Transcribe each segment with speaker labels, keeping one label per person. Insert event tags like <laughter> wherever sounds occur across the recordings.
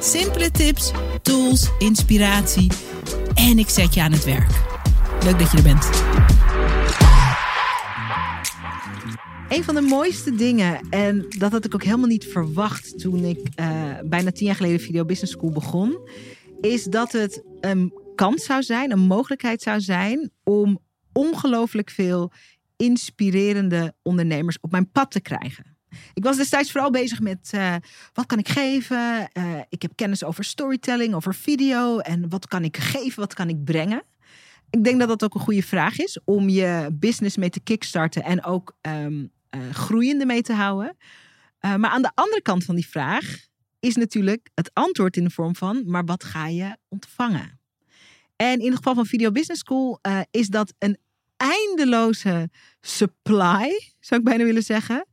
Speaker 1: Simpele tips, tools, inspiratie en ik zet je aan het werk. Leuk dat je er bent. Een van de mooiste dingen, en dat had ik ook helemaal niet verwacht toen ik uh, bijna tien jaar geleden Video Business School begon, is dat het een kans zou zijn, een mogelijkheid zou zijn om ongelooflijk veel inspirerende ondernemers op mijn pad te krijgen. Ik was destijds vooral bezig met uh, wat kan ik geven. Uh, ik heb kennis over storytelling, over video en wat kan ik geven, wat kan ik brengen. Ik denk dat dat ook een goede vraag is om je business mee te kickstarten en ook um, uh, groeiende mee te houden. maar aan de andere kant van die vraag is natuurlijk het antwoord in de vorm van, maar wat ga je ontvangen? En in het geval van Video Business School is dat een eindeloze supply, zou ik bijna willen zeggen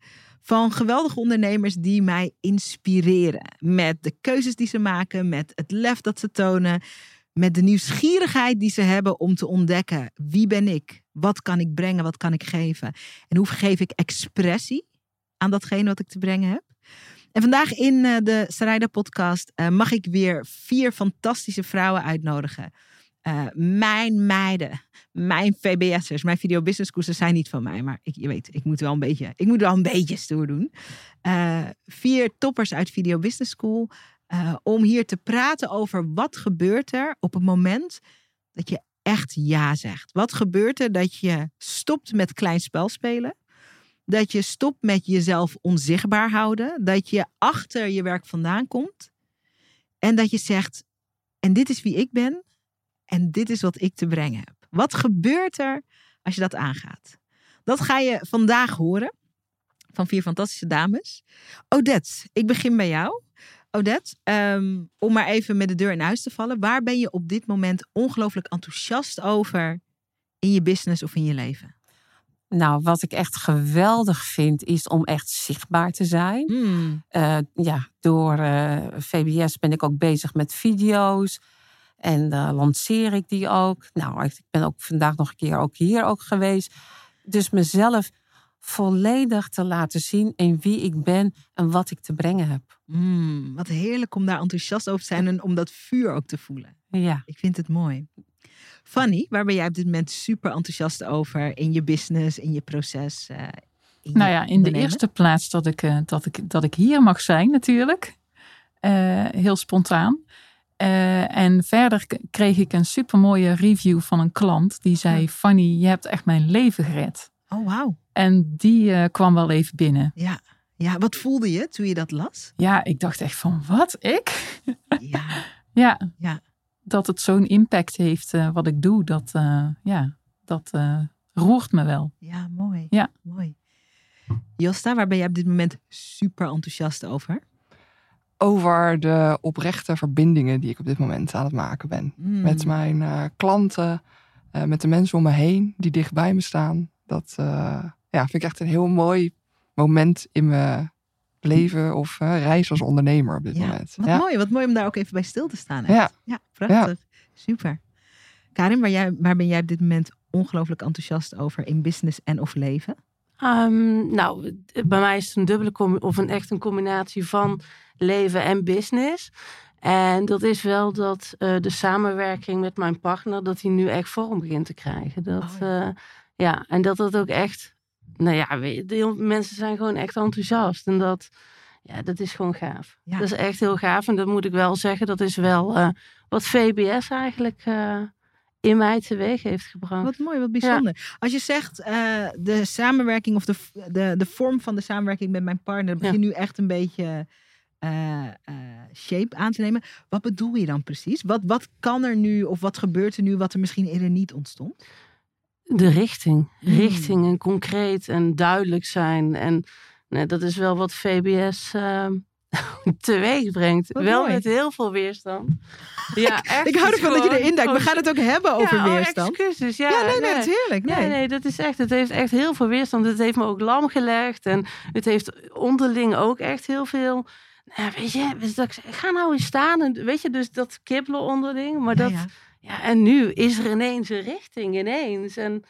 Speaker 1: van geweldige ondernemers die mij inspireren. Met de keuzes die ze maken, met het lef dat ze tonen, met de nieuwsgierigheid die ze hebben om te ontdekken wie ben ik, wat kan ik brengen, wat kan ik geven en hoe geef ik expressie aan datgene wat ik te brengen heb. En vandaag in eh, de Sarayda podcast eh, mag ik weer vier fantastische vrouwen uitnodigen. Uh, mijn meiden mijn VBS'ers, mijn video business courses zijn niet van mij. Maar ik, je weet, ik moet wel een beetje, ik moet wel een beetje stoer doen. Uh, vier toppers uit Video Business School. Uh, om hier te praten over wat gebeurt er op het moment dat je echt ja zegt. Wat gebeurt er dat je stopt met klein spel spelen? Dat je stopt met jezelf onzichtbaar houden. Dat je achter je werk vandaan komt. En dat je zegt, en dit is wie ik ben. En dit is wat ik te brengen heb. Wat gebeurt er als je dat aangaat? Dat ga je vandaag horen van vier fantastische dames. Odette, ik begin bij jou. Odette, ehm, om maar even met de deur in huis te vallen. Waar ben je op dit moment ongelooflijk enthousiast over in je business of in je leven?
Speaker 2: Nou, wat ik echt geweldig vind, is om echt zichtbaar te zijn. Hmm. Uh, ja, door uh, eh, VBS ben ik ook bezig met video's. En uh, lanceer ik die ook. Nou, ik ben ook vandaag nog een keer ook hier ook geweest. Dus mezelf volledig te laten zien in wie ik ben en wat ik te brengen heb.
Speaker 1: Mm, wat heerlijk om daar enthousiast over te zijn en om dat vuur ook te voelen.
Speaker 2: Ja.
Speaker 1: Ik vind het mooi. Fanny, waar ben jij op dit moment super enthousiast over in je business, in je proces? Uh,
Speaker 3: in nou ja, in de eerste plaats dat ik, uh, dat, ik, dat ik hier mag zijn natuurlijk. Uh, heel spontaan. Uh, en verder kreeg ik een supermooie review van een klant. Die zei, Fanny, je hebt echt mijn leven gered.
Speaker 1: Oh, wauw.
Speaker 3: En die uh, kwam wel even binnen.
Speaker 1: Ja. ja, wat voelde je toen je dat las?
Speaker 3: Ja, ik dacht echt van, wat? Ik?
Speaker 1: Ja. <laughs>
Speaker 3: ja. ja. Dat het zo'n impact heeft uh, wat ik doe, dat, ja, dat roert me wel.
Speaker 1: Ja, mooi.
Speaker 3: Ja.
Speaker 1: Mooi. Josta, waar ben jij op dit moment super enthousiast over?
Speaker 4: Over de oprechte verbindingen die ik op dit moment aan het maken ben. Mm. Met mijn uh, klanten, uh, met de mensen om me heen die dicht bij me staan. Dat uh, ja, vind ik echt een heel mooi moment in mijn leven of reis als ondernemer op dit
Speaker 1: ja,
Speaker 4: moment.
Speaker 1: Wat
Speaker 4: ja.
Speaker 1: mooi, wat mooi om daar ook even bij stil te staan.
Speaker 4: Ja.
Speaker 1: ja, prachtig. Super. Karin, waar, jij, waar ben jij op dit moment ongelooflijk enthousiast over in business en of leven?
Speaker 5: Um, nou, bij mij is het een dubbele of een echt een combinatie van leven en business. En dat is wel dat uh, de samenwerking met mijn partner, dat die nu echt vorm begint te krijgen. Dat, oh, ja. Uh, ja. en dat dat ook echt, nou ja, de mensen zijn gewoon echt enthousiast. En dat, ja, dat is gewoon gaaf. Ja. Dat is echt heel gaaf. En dat moet ik wel zeggen, dat is wel uh, wat VBS eigenlijk in mij teweeg heeft gebracht.
Speaker 1: Wat mooi, wat bijzonder. Ja. Als je zegt uh, de samenwerking of de, de, de vorm van de samenwerking met mijn partner begint ja. nu echt een beetje uh, uh, shape aan te nemen. Wat bedoel je dan precies? Wat, wat kan er nu of wat gebeurt er nu wat er misschien eerder niet ontstond?
Speaker 5: De richting. Hmm. Richting en concreet en duidelijk zijn. En nee, dat is wel wat VBS <laughs> teweeg brengt. Wel met heel veel weerstand. <laughs>
Speaker 1: Ja, echt. ik hou ervan dat je erin duikt. We gaan het ook hebben over
Speaker 5: ja,
Speaker 1: oh, weerstand.
Speaker 5: excuses. Ja,
Speaker 1: ja nee, nee, natuurlijk.
Speaker 5: Nee. nee, nee, dat is echt. Het heeft echt heel veel weerstand. Het heeft me ook lam gelegd. En het heeft onderling ook echt heel veel. Nou, weet je, dus ga nou eens staan. En, weet je, dus dat kibbelen onderling. Maar dat. Ja, en nu is er ineens een richting, ineens. En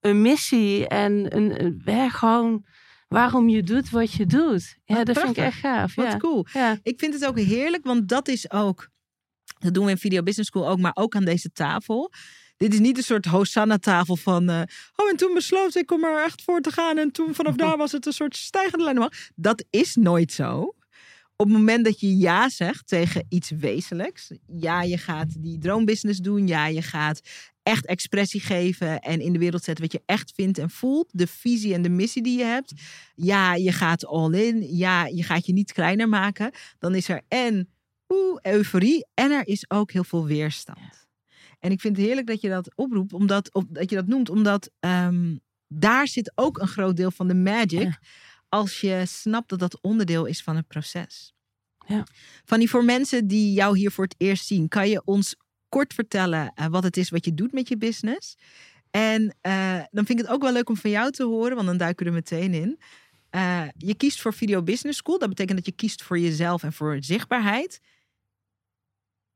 Speaker 5: een missie en een, een gewoon waarom je doet wat je doet. Ja, dat vind ik echt gaaf.
Speaker 1: Wat cool. Ja. Ik vind het ook heerlijk, want dat is ook, dat doen we in Video Business School ook, maar ook aan deze tafel. Dit is niet een soort Hosanna-tafel van. Uh, oh, en toen besloot ik om er echt voor te gaan. En toen vanaf daar was het een soort stijgende lijn. Dat is nooit zo. Op het moment dat je ja zegt tegen iets wezenlijks. Ja, je gaat die droombusiness doen. Ja, je gaat echt expressie geven en in de wereld zetten wat je echt vindt en voelt. De visie en de missie die je hebt. Ja, je gaat all in. Ja, je gaat je niet kleiner maken. Dan is er en oeh, euforie en er is ook heel veel weerstand. En ik vind het heerlijk dat je dat oproept, omdat, of dat je dat noemt, omdat ehm, daar zit ook een groot deel van de magic. Als je snapt dat dat onderdeel is van het proces. Ja. Fanny, voor mensen die jou hier voor het eerst zien, kan je ons kort vertellen uh, wat het is wat je doet met je business. En uh, dan vind ik het ook wel leuk om van jou te horen, want dan duiken we er meteen in. Uh, je kiest voor Video Business School. Dat betekent dat je kiest voor jezelf en voor zichtbaarheid.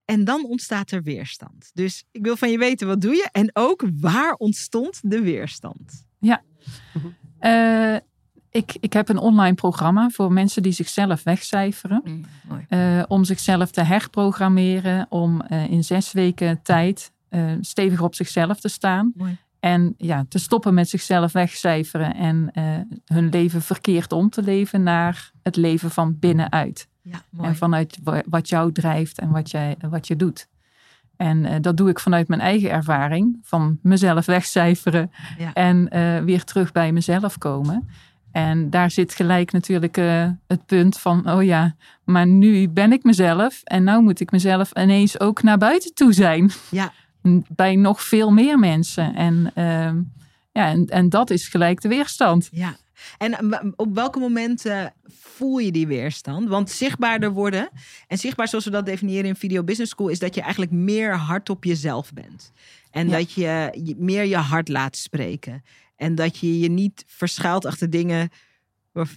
Speaker 1: En dan ontstaat er weerstand. Dus ik wil van je weten, wat doe je? En ook, waar ontstond de weerstand?
Speaker 3: Ja, uh, ik, ik heb een online programma voor mensen die zichzelf wegcijferen. Mm, uh, om zichzelf te herprogrammeren. Om uh, in zes weken tijd uh, stevig op zichzelf te staan. Mooi. En ja, te stoppen met zichzelf wegcijferen. En hun leven verkeerd om te leven naar het leven van binnenuit. Ja, en vanuit wat jou drijft en wat, jij, wat je doet. En dat doe ik vanuit mijn eigen ervaring. Van mezelf wegcijferen. Ja. En weer terug bij mezelf komen. En daar zit gelijk natuurlijk uh, het punt van, oh ja, maar nu ben ik mezelf en nu moet ik mezelf ineens ook naar buiten toe zijn. Ja. <laughs> Bij nog veel meer mensen. En, uh, ja, en, en dat is gelijk de weerstand.
Speaker 1: Ja. En eh, op welke momenten voel je die weerstand? Want zichtbaarder worden, en zichtbaar zoals we dat definiëren in Video Business School, is dat je eigenlijk meer hard op jezelf bent. En dat je meer je hart laat spreken. En dat je je niet verschuilt achter dingen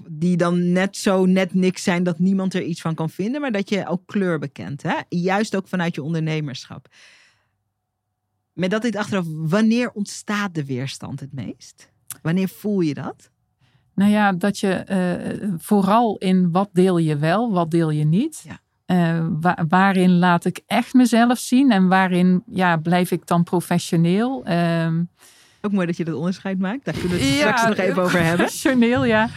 Speaker 1: die dan net zo net niks zijn dat niemand er iets van kan vinden, maar dat je ook kleur bekent. Hè? Juist ook vanuit je ondernemerschap. Met dat dit achteraf, wanneer ontstaat de weerstand het meest? Wanneer voel je dat?
Speaker 3: Nou ja, dat je uh, vooral in wat deel je wel, wat deel je niet. Ja. Uh, waarin laat ik echt mezelf zien en waarin ja, blijf ik dan professioneel? Uh,
Speaker 1: ook mooi dat je dat onderscheid maakt. Daar kunnen we het straks nog even over <laughs> hebben.
Speaker 3: Professioneel, ja.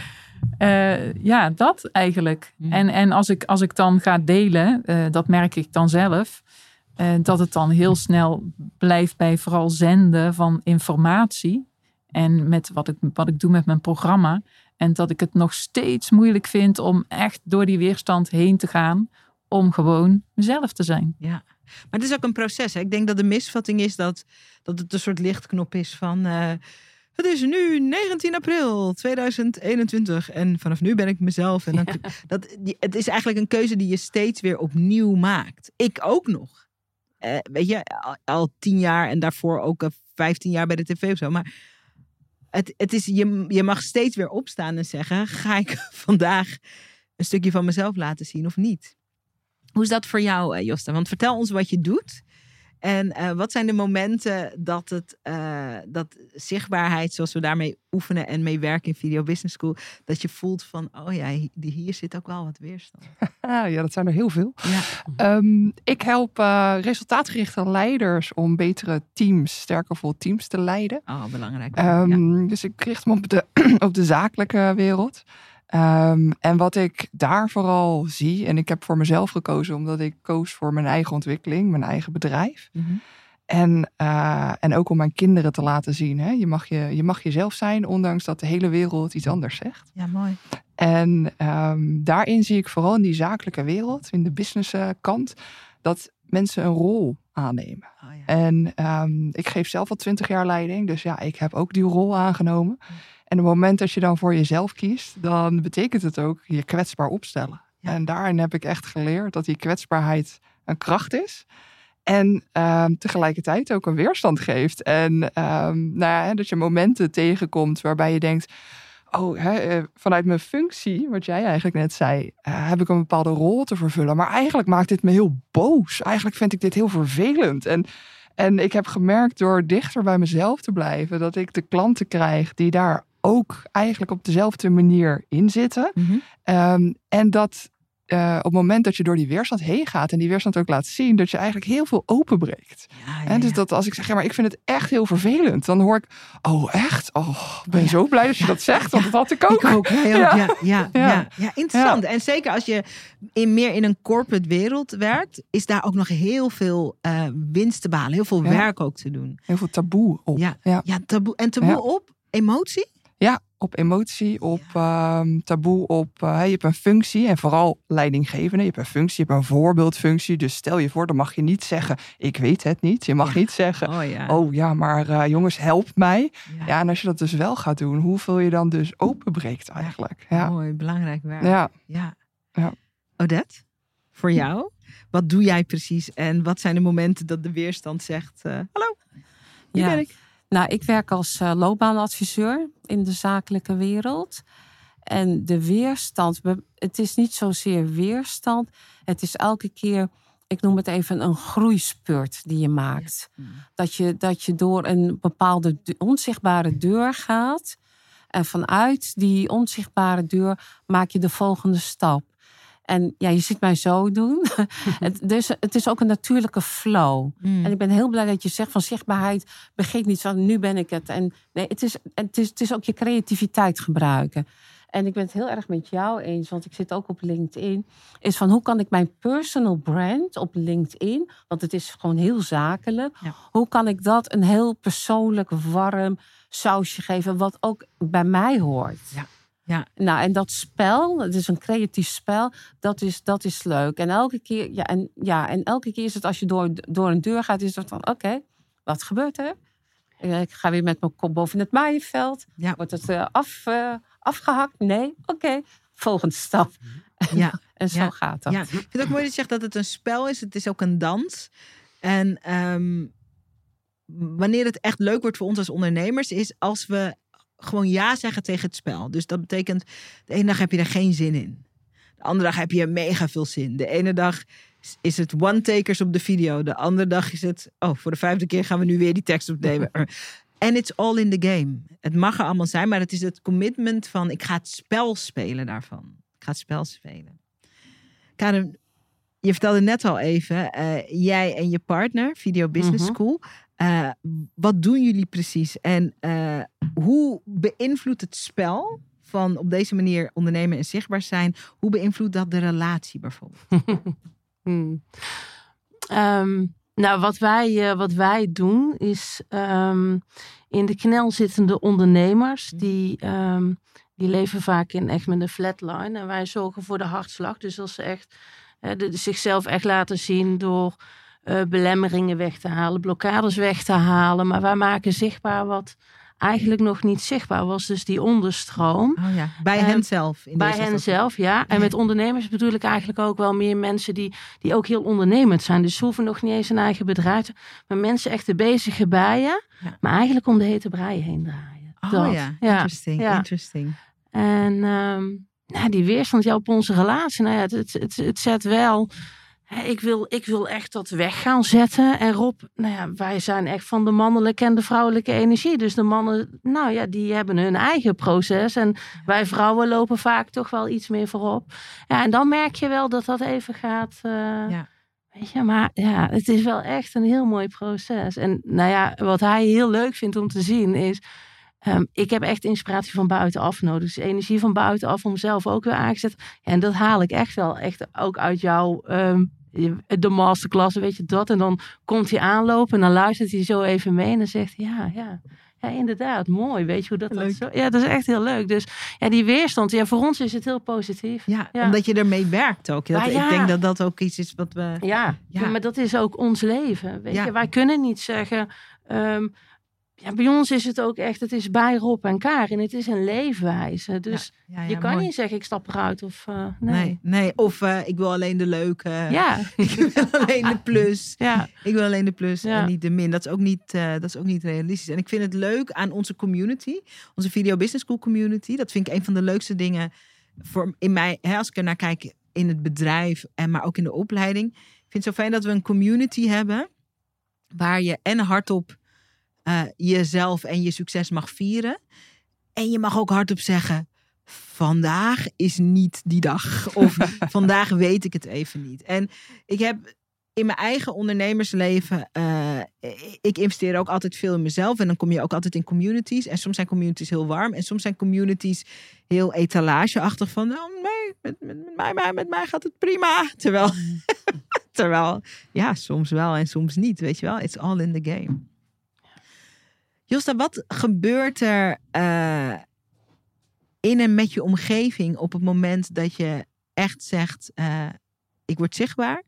Speaker 3: Uh, ja, dat eigenlijk. Mm. En, en als, ik, als ik dan ga delen, uh, dat merk ik dan zelf, uh, dat het dan heel snel blijft bij vooral zenden van informatie. En met wat ik, wat ik doe met mijn programma. En dat ik het nog steeds moeilijk vind om echt door die weerstand heen te gaan. Om gewoon mezelf te zijn.
Speaker 1: Ja. Maar het is ook een proces. Hè? Ik denk dat de misvatting is dat, dat het een soort lichtknop is van. Uh, het is nu 19 april 2021 en vanaf nu ben ik mezelf. En dan, dat, het is eigenlijk een keuze die je steeds weer opnieuw maakt. Ik ook nog. Uh, weet je, al, tien jaar en daarvoor ook uh, eh, 15 jaar bij de tv of zo. Maar het, het is, je, je mag steeds weer opstaan en zeggen: ga ik <laughs> vandaag een stukje van mezelf laten zien of niet? Hoe is dat voor jou, uh, Josta? Want vertel ons wat je doet. En uh, wat zijn de momenten dat, het, uh, dat zichtbaarheid, zoals we daarmee oefenen en mee werken in Video Business School, dat je voelt van, oh ja, hier zit ook wel wat weerstand. <laughs>
Speaker 4: ja, dat zijn er heel veel. Ja. Um, ik help uh, resultaatgerichte leiders om betere teams, sterker vol teams te leiden.
Speaker 1: Oh, belangrijk.
Speaker 4: Um, ja. Dus ik richt me op de, <clears throat> op de zakelijke wereld. Um, en wat ik daar vooral zie, en ik heb voor mezelf gekozen omdat ik koos voor mijn eigen ontwikkeling, mijn eigen bedrijf. Mm -hmm. En, uh, en ook om mijn kinderen te laten zien. Hè? Je, mag je, je mag jezelf zijn, ondanks dat de hele wereld iets anders zegt.
Speaker 1: Ja, mooi.
Speaker 4: En um, daarin zie ik vooral in die zakelijke wereld, in de business uh, kant, dat mensen een rol aannemen. Oh, ja. En um, ik geef zelf al twintig jaar leiding, dus ja, ik heb ook die rol aangenomen. Mm. En op het moment dat je dan voor jezelf kiest, dan betekent het ook je kwetsbaar opstellen. En daarin heb ik echt geleerd dat die kwetsbaarheid een kracht is. En ehm, tegelijkertijd ook een weerstand geeft. En ehm, nou ja, dat je momenten tegenkomt waarbij je denkt. Oh, hè, eh, vanuit mijn functie, wat jij eigenlijk net zei, uh, heb ik een bepaalde rol te vervullen. Maar eigenlijk maakt dit me heel boos. Eigenlijk vind ik dit heel vervelend. En, en ik heb gemerkt door dichter bij mezelf te blijven, dat ik de klanten krijg die daar ook eigenlijk op dezelfde manier in zitten.
Speaker 1: Mhm.
Speaker 4: Um, en dat uh, op het moment dat je door die weerstand heen gaat en die weerstand ook laat zien, dat je eigenlijk heel veel openbreekt.
Speaker 1: Ja, ja,
Speaker 4: En dus dat als ik zeg, ja, maar ik vind het echt heel vervelend, dan hoor ik, oh echt? Oh, ik ben zo blij dat je dat zegt, want dat had ik ook.
Speaker 1: Ik ook, ook. <laughs>
Speaker 4: Ja.
Speaker 1: Ja, ja, interessant. En zeker als je in, meer in een corporate wereld werkt, is daar ook nog heel veel uh, winst te behalen, heel veel werk ook te doen.
Speaker 4: Heel veel taboe op.
Speaker 1: Ja,
Speaker 4: ja.
Speaker 1: taboe. En taboe op emotie?
Speaker 4: Op emotie, op ehm, taboe, op eh, je hebt een functie en vooral leidinggevende. Je hebt een functie, je hebt een voorbeeldfunctie. Dus stel je voor, dan mag je niet zeggen, ik weet het niet. Je mag
Speaker 1: Ja.
Speaker 4: niet zeggen,
Speaker 1: Oh ja.
Speaker 4: oh ja, maar eh, jongens, help mij.
Speaker 1: ja.
Speaker 4: Ja, en als je dat dus wel gaat doen, hoeveel je dan dus openbreekt eigenlijk. Ja,
Speaker 1: Mooi, belangrijk werk.
Speaker 4: ja.
Speaker 1: Ja.
Speaker 4: Ja.
Speaker 1: Odette, voor jou? Wat doe jij precies? En wat zijn de momenten dat de weerstand zegt: eh, Hallo, hier
Speaker 2: Ja.
Speaker 1: ben ik.
Speaker 2: Nou, ik werk als eh, loopbaanadviseur in de zakelijke wereld. En de weerstand, we- het is niet zozeer weerstand. Het is elke keer, ik noem het even een groeispurt die je maakt. Dat, je, dat je door een bepaalde de- onzichtbare deur gaat. En vanuit die onzichtbare deur maak je de volgende stap. En ja, je ziet mij zo doen. <laughs> het, dus het is ook een natuurlijke flow.
Speaker 1: Mm.
Speaker 2: En ik ben heel blij dat je zegt van zichtbaarheid begint niet van nu ben ik het. En nee, het is, het is, het is ook je creativiteit gebruiken. En ik ben het heel erg met jou eens, want ik zit ook op LinkedIn. Is van hoe kan ik mijn personal brand op LinkedIn, want het is gewoon heel zakelijk.
Speaker 1: Ja.
Speaker 2: Hoe kan ik dat een heel persoonlijk, warm sausje geven, wat ook bij mij hoort.
Speaker 1: Ja. Ja.
Speaker 2: Nou, en dat spel, het is een creatief spel, dat is, dat is leuk. En elke keer, ja, en, ja, en elke keer is het als je door, door een deur gaat, is het van oké, wat gebeurt er? Eh, Ik ga weer met mijn kop boven het maaienveld.
Speaker 1: Ja.
Speaker 2: Wordt het eh, af, eh, afgehakt? Nee? Oké, volgende stap.
Speaker 1: Ja. <laughs>
Speaker 2: En zo
Speaker 1: Ja.
Speaker 2: gaat dat.
Speaker 1: Ja, ik vind het ook mooi dat je zegt dat het een spel is. Het is ook een dans. En ehm, wanneer het echt leuk wordt voor ons als ondernemers, is als we gewoon ja zeggen tegen het spel. Dus dat betekent, de ene dag heb je er geen zin in. De andere dag heb je mega veel zin. De ene dag is- is het one-takers op de video. De andere dag is het, oh, voor de vijfde keer gaan we nu weer die tekst opnemen. <laughs> En it's all in the game. Het mag er allemaal zijn, maar het is het commitment van ik ga het spel spelen daarvan. Ik ga het spel spelen. Karen, je vertelde net al even, eh, jij en je partner, Video Business
Speaker 5: Mhm.
Speaker 1: School. Eh, wat doen jullie precies? En eh, hoe beïnvloedt het spel van op deze manier ondernemen en zichtbaar zijn? Hoe beïnvloedt dat de relatie bijvoorbeeld? <laughs>
Speaker 5: Hmm. Ehm, nou, wat wij, eh, wat wij doen is ehm, in de knel zittende ondernemers, die, ehm, die leven vaak in echt met een flatline. En wij zorgen voor de hartslag. Dus als ze echt de, zichzelf echt laten zien door eh, belemmeringen weg te halen, blokkades weg te halen. Maar wij maken zichtbaar wat eigenlijk nog niet zichtbaar was. Dus die onderstroom.
Speaker 1: Oh ja, bij
Speaker 5: Ehm,
Speaker 1: hen zelf.
Speaker 5: Bij hen zelf, ja. En met ondernemers bedoel ik eigenlijk ook wel meer mensen die, die ook heel ondernemend zijn. Dus ze hoeven nog niet eens een eigen bedrijf te... Maar mensen echt de bezige bijen,
Speaker 1: Ja.
Speaker 5: maar eigenlijk om de hete brei heen draaien.
Speaker 1: Oh
Speaker 5: Dat.
Speaker 1: ja, interesting,
Speaker 5: ja.
Speaker 1: interesting.
Speaker 5: En ehm, nou, die weerstand ja, op onze relatie, nou ja, het, het, het, het zet wel... Ik wil, ik wil echt dat weg gaan zetten. En Rob, nou ja, wij zijn echt van de mannelijke en de vrouwelijke energie. Dus de mannen, nou ja, die hebben hun eigen proces. En wij vrouwen lopen vaak toch wel iets meer voorop. Ja, en dan merk je wel dat dat even gaat. eh,
Speaker 1: Ja.
Speaker 5: Weet je, maar ja, het is wel echt een heel mooi proces. En nou ja, wat hij heel leuk vindt om te zien is. ehm, ik heb echt inspiratie van buitenaf nodig. Dus energie van buitenaf om zelf ook weer aangezet. En dat haal ik echt wel echt ook uit jouw ehm, de masterclass, weet je dat. En dan komt hij aanlopen en dan luistert hij zo even mee. En dan zegt hij, ja, ja, ja, inderdaad, mooi. Weet je hoe dat, dat zo... Ja, dat is echt heel leuk. Dus ja, die weerstand, ja, voor ons is het heel positief.
Speaker 1: Ja,
Speaker 5: Ja.
Speaker 1: omdat je ermee werkt ook. Dat,
Speaker 5: ja.
Speaker 1: Ik denk dat dat ook iets is wat we...
Speaker 5: Ja,
Speaker 1: Ja.
Speaker 5: maar dat is ook ons leven. Weet je? Wij kunnen niet zeggen. ehm, ja, bij ons is het ook echt, het is bij Rob en Karin. Het is een leefwijze. Dus
Speaker 1: Ja, ja,
Speaker 5: je kan
Speaker 1: mooi.
Speaker 5: niet zeggen, ik stap eruit. Of, eh, nee.
Speaker 1: Nee, nee. Of eh, ik wil alleen de leuke.
Speaker 5: Ja, <laughs>
Speaker 1: Ik wil alleen de plus. <laughs>
Speaker 5: ja.
Speaker 1: Ik wil alleen de plus
Speaker 5: Ja.
Speaker 1: en niet de min. Dat is, ook niet, eh, dat is ook niet realistisch. En ik vind het leuk aan onze community. Onze Video Business School community. Dat vind ik een van de leukste dingen voor in mij. Hè, als ik er naar kijk in het bedrijf. En maar ook in de opleiding. Ik vind het zo fijn dat we een community hebben. Waar je en hardop eh, jezelf en je succes mag vieren. En je mag ook hardop zeggen. Vandaag is niet die dag. Of <laughs> vandaag weet ik het even niet. En ik heb in mijn eigen ondernemersleven, eh, ik investeer ook altijd veel in mezelf. En dan kom je ook altijd in communities. En soms zijn communities heel warm. En soms zijn communities heel etalageachtig. Van, nou nee, met, met, met, mij, mij- met mij gaat het prima. Terwijl, <laughs> terwijl, ja, soms wel en soms niet. Weet je wel, it's all in the game. Josta, wat gebeurt er eh, in en met je omgeving op het moment dat je echt zegt: eh, Ik word zichtbaar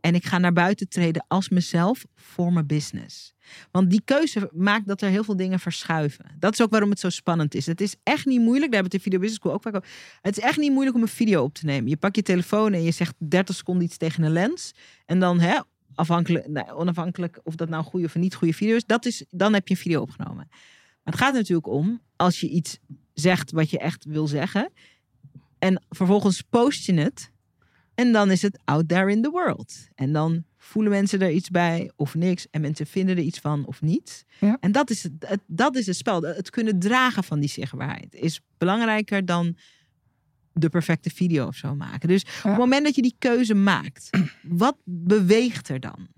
Speaker 1: en ik ga naar buiten treden als mezelf voor mijn business? Want die keuze maakt dat er heel veel dingen verschuiven. Dat is ook waarom het zo spannend is. Het is echt niet moeilijk. Daar hebben we in Video Business School ook vaak. Het is echt niet moeilijk om een video op te nemen. Je pakt je telefoon en je zegt 30 seconden iets tegen een lens. En dan, hè, afhankelijk, nou, onafhankelijk of dat nou goede of niet goede video is, dat is, dan heb je een video opgenomen. Maar het gaat natuurlijk om, als je iets zegt wat je echt wil zeggen, en vervolgens post je het, en dan is het out there in the world. En dan voelen mensen er iets bij of niks, en mensen vinden er iets van of niet.
Speaker 4: Ja.
Speaker 1: En dat is het, het, dat is het spel. Het kunnen dragen van die zichtbaarheid is belangrijker dan de perfecte video of zo maken. Dus op het moment dat je die keuze maakt, <clears throat> wat beweegt er dan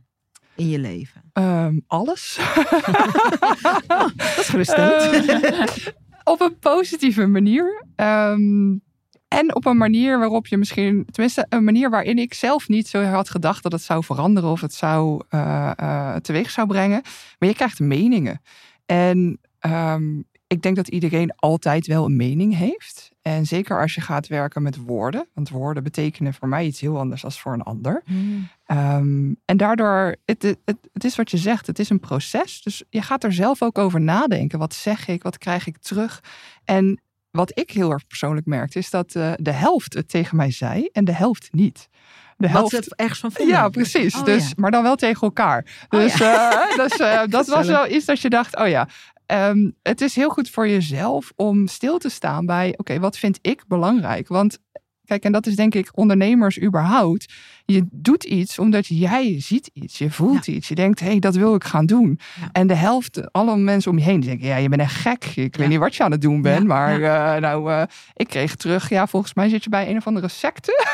Speaker 1: in je leven?
Speaker 4: Ehm, alles. <laughs>
Speaker 1: Dat is geruststellend.
Speaker 4: Eh, <laughs> op een positieve manier. Ehm, en op een manier waarop je misschien, tenminste een manier waarin ik zelf niet zo had gedacht dat het zou veranderen of het zou eh, eh, teweeg zou brengen. Maar je krijgt meningen. En ehm, ik denk dat iedereen altijd wel een mening heeft. En zeker als je gaat werken met woorden. Want woorden betekenen voor mij iets heel anders dan voor een ander. Ehm, en daardoor, het, het, is wat je zegt, het is een proces. Dus je gaat er zelf ook over nadenken. Wat zeg ik? Wat krijg ik terug? En wat ik heel erg persoonlijk merkte, is dat eh, de helft het tegen mij zei en de helft niet. De
Speaker 1: Wat
Speaker 4: helft.
Speaker 1: ze ergens van.
Speaker 4: Ja, precies.
Speaker 1: Oh,
Speaker 4: dus,
Speaker 1: ja.
Speaker 4: Maar dan wel tegen elkaar.
Speaker 1: Oh,
Speaker 4: Dus, eh, dus eh, <laughs> dat was wel iets dat je dacht, oh ja. Ehm, het is heel goed voor jezelf om stil te staan bij, oké, wat vind ik belangrijk? Want kijk, en dat is denk ik ondernemers überhaupt. Je doet iets omdat jij ziet iets, je voelt iets. Je denkt, hé, hey, dat wil ik gaan doen.
Speaker 1: Ja.
Speaker 4: En de helft, alle mensen om je heen, die denken, ja, je bent echt gek. Ik weet niet wat je aan het doen bent. Maar eh, nou, eh, ik kreeg terug, ja, volgens mij zit je bij een of andere secte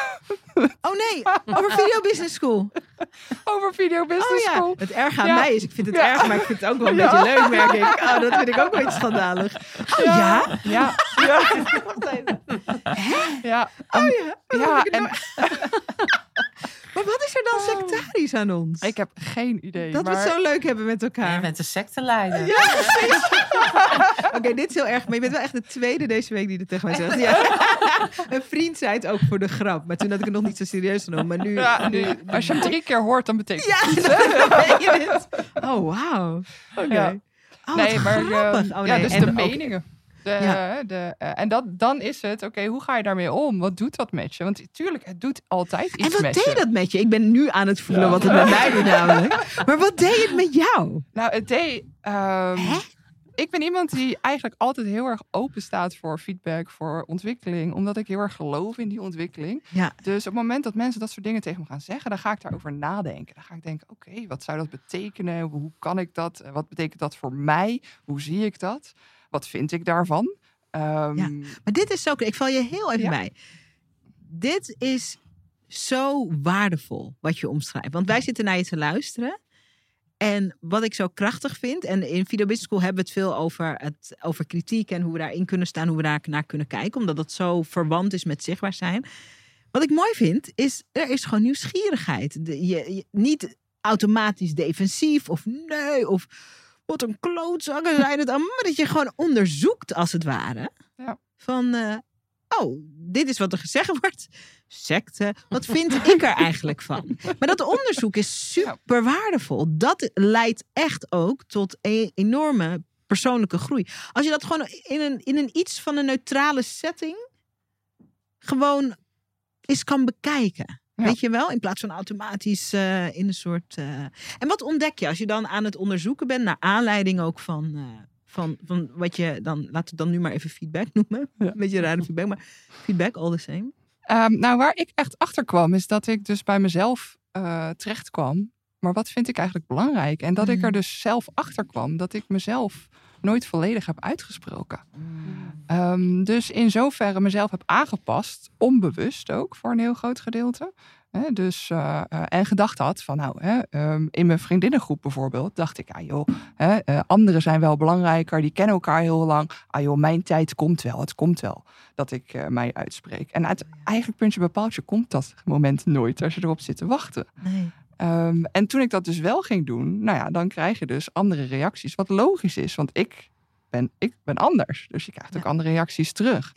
Speaker 4: <laughs>
Speaker 1: Oh nee, over Video Business School.
Speaker 4: over video business
Speaker 1: Oh ja,
Speaker 4: school.
Speaker 1: het erg aan mij is, ik vind het erg, maar ik vind het ook wel een beetje leuk, merk ik. Oh, dat vind ik ook wel iets schandalig. Oh ja?
Speaker 4: Ja, ja, <laughs> ja.
Speaker 1: Oh ja.
Speaker 4: Ja, en
Speaker 1: nou- Maar wat is er dan aan ons?
Speaker 4: ik heb geen idee.
Speaker 1: dat we
Speaker 4: maar...
Speaker 1: het zo leuk hebben met
Speaker 2: Je
Speaker 1: elkaar.
Speaker 2: bent de secteleider. <laughs>
Speaker 1: Oké, dit is heel erg. Maar je bent wel echt de tweede deze week die dit tegen mij zegt. Ja. Een vriend zei het ook voor de grap. Maar toen had ik het nog niet zo serieus genomen. Maar nu...
Speaker 4: Ja, nu, als je hem drie keer hoort, dan betekent
Speaker 1: Ja,
Speaker 4: het.
Speaker 1: dan <laughs> weet je het. Oh, wauw. Oké.
Speaker 4: Ja.
Speaker 1: Oh,
Speaker 4: nee, maar.
Speaker 1: Oh,
Speaker 4: ja,
Speaker 1: nee.
Speaker 4: dus
Speaker 1: en
Speaker 4: de
Speaker 1: ook-
Speaker 4: meningen. De,
Speaker 1: Ja.
Speaker 4: de, eh, en dat, dan is het, oké, hoe ga je daarmee om? Wat doet dat met je? Want tuurlijk, het doet altijd iets
Speaker 1: En wat
Speaker 4: met
Speaker 1: deed
Speaker 4: je.
Speaker 1: dat met je? Ik ben nu aan het voelen
Speaker 4: Ja.
Speaker 1: wat het met mij doet namelijk. <laughs> Maar wat deed het met jou?
Speaker 4: Nou, het deed... ehm, ik ben iemand die eigenlijk altijd heel erg open staat voor feedback, voor ontwikkeling. Omdat ik heel erg geloof in die ontwikkeling.
Speaker 1: Ja.
Speaker 4: Dus op het moment dat mensen dat soort dingen tegen me gaan zeggen, dan ga ik daarover nadenken. Dan ga ik denken, oké, wat zou dat betekenen? Hoe kan ik dat? Wat betekent dat voor mij? Hoe zie ik dat? Wat vind ik daarvan? Ehm,
Speaker 1: Ja. Maar dit is zo... Ik val je heel even
Speaker 4: Ja.
Speaker 1: bij. Dit is zo waardevol wat je omschrijft. Want wij zitten naar je te luisteren. En wat ik zo krachtig vind... En in Video Business School hebben we het veel over, het, over kritiek... en hoe we daarin kunnen staan, hoe we daar naar kunnen kijken. Omdat het zo verwant is met zichtbaar zijn. Wat ik mooi vind, is er is gewoon nieuwsgierigheid. De- je, je- niet automatisch defensief of nee, of wat een klootzakken zijn het allemaal. Maar dat je gewoon onderzoekt, als het ware.
Speaker 4: Ja.
Speaker 1: Van, eh, oh, dit is wat er gezegd <laughs> wordt. Secte, wat vind ik er eigenlijk van? Maar dat onderzoek is super waardevol. Dat leidt echt ook tot een enorme persoonlijke groei. Als je dat gewoon in een, in een iets van een neutrale setting gewoon eens kan bekijken. Weet je wel? In plaats van automatisch uh, in een soort. Uh... En wat ontdek je als je dan aan het onderzoeken bent, naar aanleiding ook van, uh, van, van wat je dan, laten we dan nu maar even feedback noemen. Ja. Een beetje rare feedback, maar feedback all the same.
Speaker 4: Um, nou, waar ik echt achter kwam, is dat ik dus bij mezelf terecht kwam. Maar wat vind ik eigenlijk belangrijk? En dat ik er mm. dus zelf achter kwam dat ik mezelf nooit volledig heb uitgesproken. Mm. Um, dus in zoverre mezelf heb aangepast, onbewust ook voor een heel groot gedeelte. Dus, uh, uh, en gedacht had van nou, hè, um, in mijn vriendinnengroep bijvoorbeeld, dacht ik, ah joh, hè, uh, anderen zijn wel belangrijker, die kennen elkaar heel lang. Ah joh, mijn tijd komt wel, het komt wel dat ik mij uitspreek. En uit, eigenlijk puntje bepaaltje komt dat moment nooit als je erop zit te wachten. Nee. Um, en toen ik dat dus wel ging doen, nou ja, dan krijg je dus andere reacties. Wat logisch is, want ik ben, ik ben anders. Dus je krijgt ook andere reacties terug.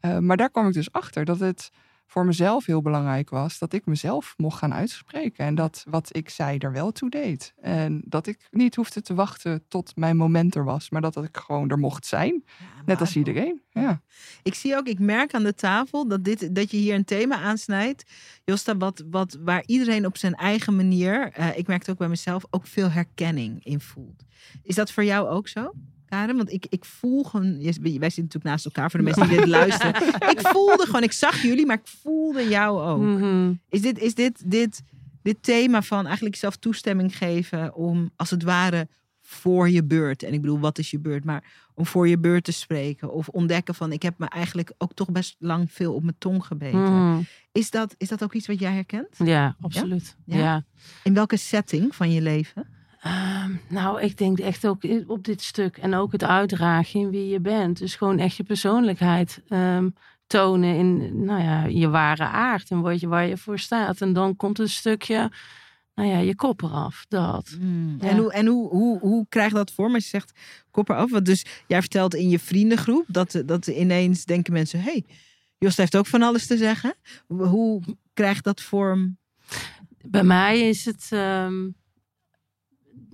Speaker 4: Uh, maar daar kwam ik dus achter dat het voor mezelf heel belangrijk was dat ik mezelf mocht gaan uitspreken. En dat wat ik zei er wel toe deed. En dat ik niet hoefde te wachten tot mijn moment er was, maar dat, dat ik gewoon er mocht zijn. net als iedereen. Ja.
Speaker 1: Ik zie ook, ik merk aan de tafel dat, dit, dat je hier een thema aansnijdt. Josta, wat, wat, waar iedereen op zijn eigen manier, uh, ik merk het ook bij mezelf, ook veel herkenning in voelt. Is dat voor jou ook zo? Want ik, ik voel gewoon, wij zitten natuurlijk naast elkaar voor de mensen die <laughs> dit luisteren. Ik voelde gewoon, ik zag jullie, maar ik voelde jou ook. Mhm. Is, dit, is dit, dit, dit thema van eigenlijk zelf toestemming geven om als het ware voor je beurt. En ik bedoel, wat is je beurt? Maar om voor je beurt te spreken. Of ontdekken van, ik heb me eigenlijk ook toch best lang veel op mijn tong gebeten. Mhm. Is, dat, is dat ook iets wat jij herkent?
Speaker 5: Ja, absoluut. ja?
Speaker 1: In welke setting van je leven?
Speaker 5: Ehm, nou, ik denk echt ook op dit stuk en ook het uitdragen in wie je bent. Dus gewoon echt je persoonlijkheid ehm, tonen in nou ja, je ware aard en wat je, waar je voor staat. En dan komt een stukje, nou ja, je kop eraf. Dat.
Speaker 1: Hmm. En, hoe, en hoe, hoe, hoe krijg je dat voor? Als je zegt kop eraf. Want dus jij vertelt in je vriendengroep dat, dat ineens denken mensen: hé, hey, Jos heeft ook van alles te zeggen. Hoe krijgt dat vorm?
Speaker 5: Bij mij is het. Ehm,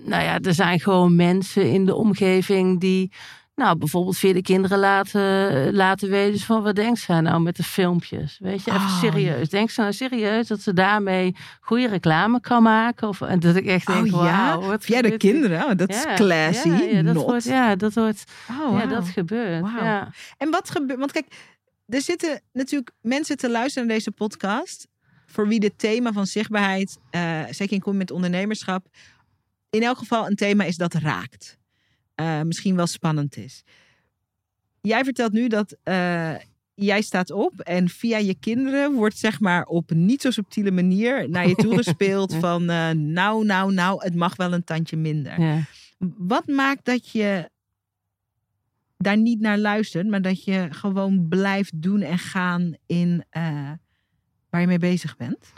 Speaker 5: nou ja, er zijn gewoon mensen in de omgeving die, nou, bijvoorbeeld via de kinderen laten, laten weten van wat denkt zij nou met de filmpjes? Weet je, even oh, serieus. Denkt ze nou serieus dat ze daarmee goede reclame kan maken? Of, en dat ik echt denk, oh, ja?
Speaker 1: Wow, via de kinderen, oh, dat is classy. Ja,
Speaker 5: ja, dat wordt, ja, dat wordt, oh, ja, dat gebeurt. Ja.
Speaker 1: En wat gebeurt, want kijk, er zitten natuurlijk mensen te luisteren naar deze podcast voor wie dit thema van zichtbaarheid, uh, zeker in met ondernemerschap, in elk geval een thema is dat raakt. Uh, misschien wel spannend is. Jij vertelt nu dat uh, jij staat op en via je kinderen wordt zeg maar op niet zo subtiele manier naar je toe <laughs> gespeeld van uh, nou, nou, nou, het mag wel een tandje minder. Ja. Wat maakt dat je daar niet naar luistert, maar dat je gewoon blijft doen en gaan in waar je mee bezig bent?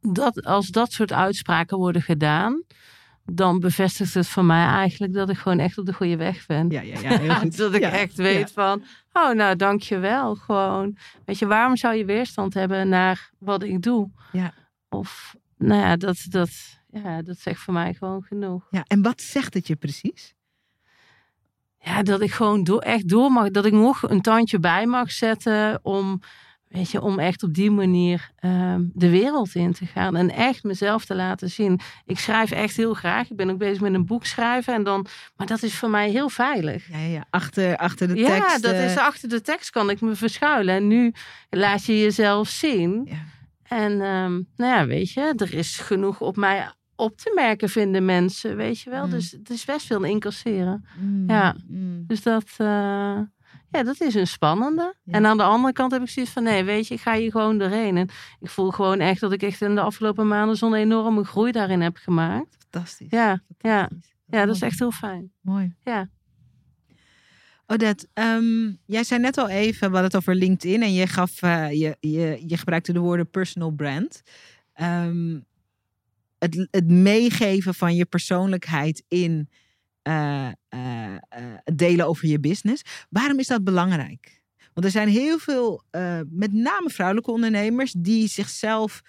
Speaker 5: Dat, als dat soort uitspraken worden gedaan, dan bevestigt het voor mij eigenlijk dat ik gewoon echt op de goede weg ben.
Speaker 1: Ja, ja, ja heel <laughs> goed.
Speaker 5: dat ik echt weet van, oh nou dankjewel. Gewoon, weet je, waarom zou je weerstand hebben naar wat ik doe? Ja. Of, nou ja, dat, dat, ja, dat zegt voor mij gewoon genoeg.
Speaker 1: Ja, en wat zegt het je precies?
Speaker 5: Ja, dat ik gewoon door, echt door mag, dat ik nog een tandje bij mag zetten om Weet je, om echt op die manier ehm, de wereld in te gaan en echt mezelf te laten zien. Ik schrijf echt heel graag. Ik ben ook bezig met een boek schrijven. En dan, maar dat is voor mij heel veilig.
Speaker 1: Ja, ja. Achter, achter de tekst.
Speaker 5: Ja, dat is achter de tekst kan ik me verschuilen. En nu laat je jezelf zien. Ja. En um, nou ja, weet je, er is genoeg op mij op te merken, vinden mensen. Weet je wel. Mm. Dus het is best veel incasseren. Mm. Ja. Mm. Dus dat. Uh, ja, dat is een spannende. En aan de andere kant heb ik zoiets van, nee, weet je, ik ga hier gewoon doorheen. En ik voel gewoon echt dat ik echt in de afgelopen maanden zo'n enorme groei daarin heb gemaakt.
Speaker 1: Fantastisch.
Speaker 5: Ja, ja. ja dat is echt heel fijn.
Speaker 1: Mooi.
Speaker 5: Ja.
Speaker 1: Odette, um, jij zei net al even, we hadden het over LinkedIn en je, gaf, uh, je, je, je gebruikte de woorden personal brand. Um, het, het meegeven van je persoonlijkheid in uh, delen over je business. Waarom is dat belangrijk? Want er zijn heel veel, met name vrouwelijke ondernemers, die zichzelf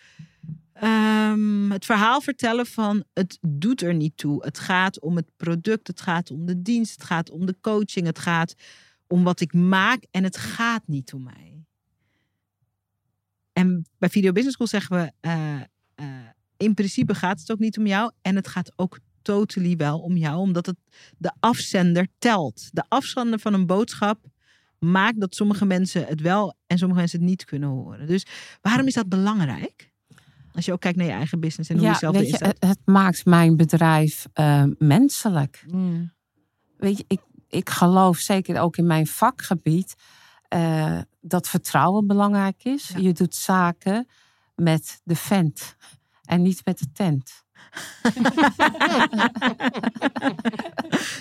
Speaker 1: um, het verhaal vertellen van het doet er niet toe. Het gaat om het product, het gaat om de dienst, het gaat om de coaching, het gaat om wat ik maak en het gaat niet om mij. En bij Video Business School zeggen we, in principe gaat het ook niet om jou en het gaat ook totally wel om jou, omdat het de afzender telt. De afzender van een boodschap maakt dat sommige mensen het wel en sommige mensen het niet kunnen horen. Dus waarom is dat belangrijk? Als je ook kijkt naar je eigen business en hoe
Speaker 2: ja,
Speaker 1: je zelf
Speaker 2: weet je, het, maakt mijn bedrijf uh, menselijk.
Speaker 1: Mm.
Speaker 2: Weet je, ik, ik geloof zeker ook in mijn vakgebied uh, dat vertrouwen belangrijk is.
Speaker 1: Ja.
Speaker 2: Je doet zaken met de vent en niet met de tent. <laughs>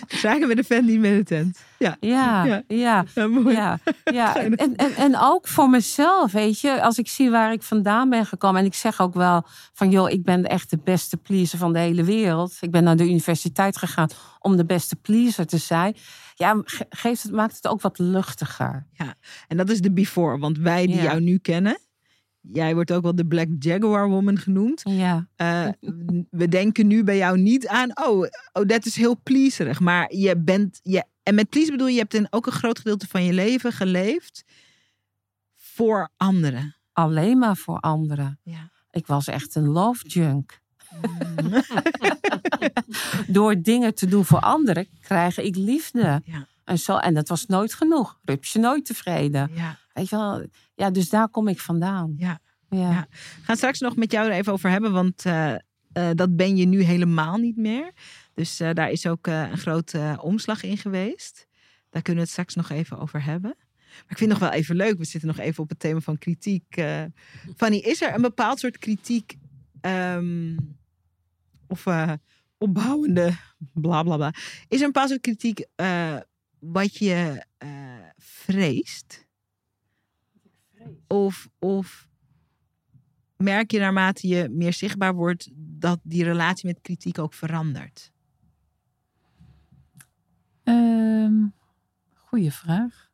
Speaker 1: Zaken met de vent, niet met de tent. Ja,
Speaker 2: Ja,
Speaker 1: Ja.
Speaker 2: ja,
Speaker 1: ja mooi.
Speaker 2: ja, ja. <laughs> En, en, en ook voor mezelf, weet je, als ik zie waar ik vandaan ben gekomen. En ik zeg ook wel van, joh, ik ben echt de beste pleaser van de hele wereld. Ik ben naar de universiteit gegaan om de beste pleaser te zijn. Ja, ge- geeft het, maakt het ook wat luchtiger.
Speaker 1: En dat is de before, want wij die
Speaker 2: Ja.
Speaker 1: jou nu kennen, jij wordt ook wel de Black Jaguar Woman genoemd.
Speaker 2: Ja,
Speaker 1: Eh, we denken nu bij jou niet aan, oh, oh dat is heel pleaserig. Maar je bent, je, en met please bedoel je, je hebt in ook een groot gedeelte van je leven geleefd voor anderen.
Speaker 2: alleen maar voor anderen.
Speaker 1: Ja.
Speaker 2: Ik was echt een love junk. <laughs> <laughs> Door dingen te doen voor anderen krijg ik liefde.
Speaker 1: Ja.
Speaker 2: En, zo, en dat was nooit genoeg. Rupsje nooit tevreden.
Speaker 1: ja.
Speaker 2: Weet je wel? Ja, dus daar kom ik vandaan.
Speaker 1: Ja.
Speaker 2: Ja.
Speaker 1: Ja. Gaan straks nog met jou er even over hebben, want eh, eh, dat ben je nu helemaal niet meer. Dus eh, daar is ook een grote omslag in geweest. Daar kunnen we het straks nog even over hebben. Maar ik vind het nog wel even leuk. We zitten nog even op het thema van kritiek. Fanny, is er een bepaald soort kritiek ehm, of opbouwende bla bla bla? Is er een bepaald soort kritiek wat je vreest? Of, of merk je naarmate je meer zichtbaar wordt dat die relatie met kritiek ook verandert?
Speaker 3: Ehm goeie vraag.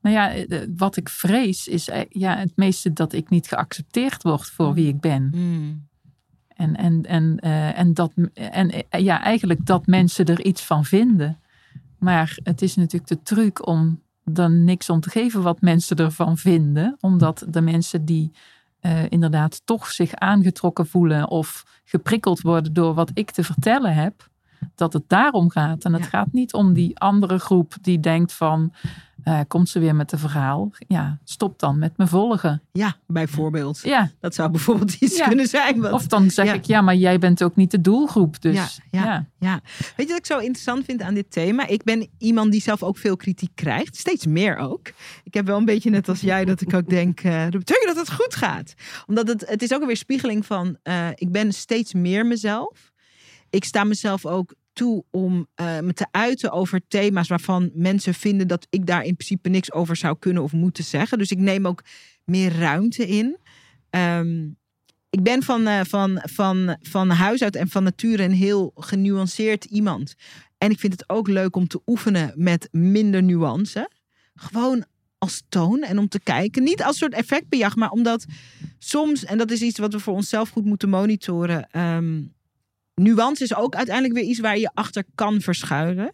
Speaker 3: Nou ja, eh, wat ik vrees is eh, ja, het meeste dat ik niet geaccepteerd word voor wie ik ben. En, en, en, eh, en, dat, en eh, ja, eigenlijk dat mensen er iets van vinden. Maar het is natuurlijk de truc om er niks om te geven wat mensen ervan vinden. Omdat de mensen die eh, inderdaad toch zich aangetrokken voelen of geprikkeld worden door wat ik te vertellen heb, dat het daarom gaat. En het
Speaker 1: Ja.
Speaker 3: gaat niet om die andere groep die denkt van, eh, komt ze weer met een verhaal? Ja, stop dan met me volgen.
Speaker 1: Ja, bijvoorbeeld.
Speaker 3: Ja,
Speaker 1: Dat zou bijvoorbeeld iets
Speaker 3: Ja.
Speaker 1: kunnen zijn. Wat...
Speaker 3: of dan zeg
Speaker 1: Ja.
Speaker 3: ik, ja, maar jij bent ook niet de doelgroep. Dus
Speaker 1: Ja, ja. weet je wat ik zo interessant vind aan dit thema? Ik ben iemand die zelf ook veel kritiek krijgt. Steeds meer ook. Ik heb wel een beetje net als jij dat ik ook denk, eh dat betekent dat het goed gaat. Omdat het, het is ook weer spiegeling van, eh, ik ben steeds meer mezelf. Ik sta mezelf ook toe om eh, me te uiten over thema's waarvan mensen vinden dat ik daar in principe niks over zou kunnen of moeten zeggen. Dus ik neem ook meer ruimte in. Ehm, ik ben van, eh, van, van, van huis uit en van nature een heel genuanceerd iemand. En ik vind het ook leuk om te oefenen met minder nuance. Gewoon als toon en om te kijken. Niet als soort effectbejag, maar omdat soms, en dat is iets wat we voor onszelf goed moeten monitoren. ehm, nuance is ook uiteindelijk weer iets waar je achter kan verschuilen.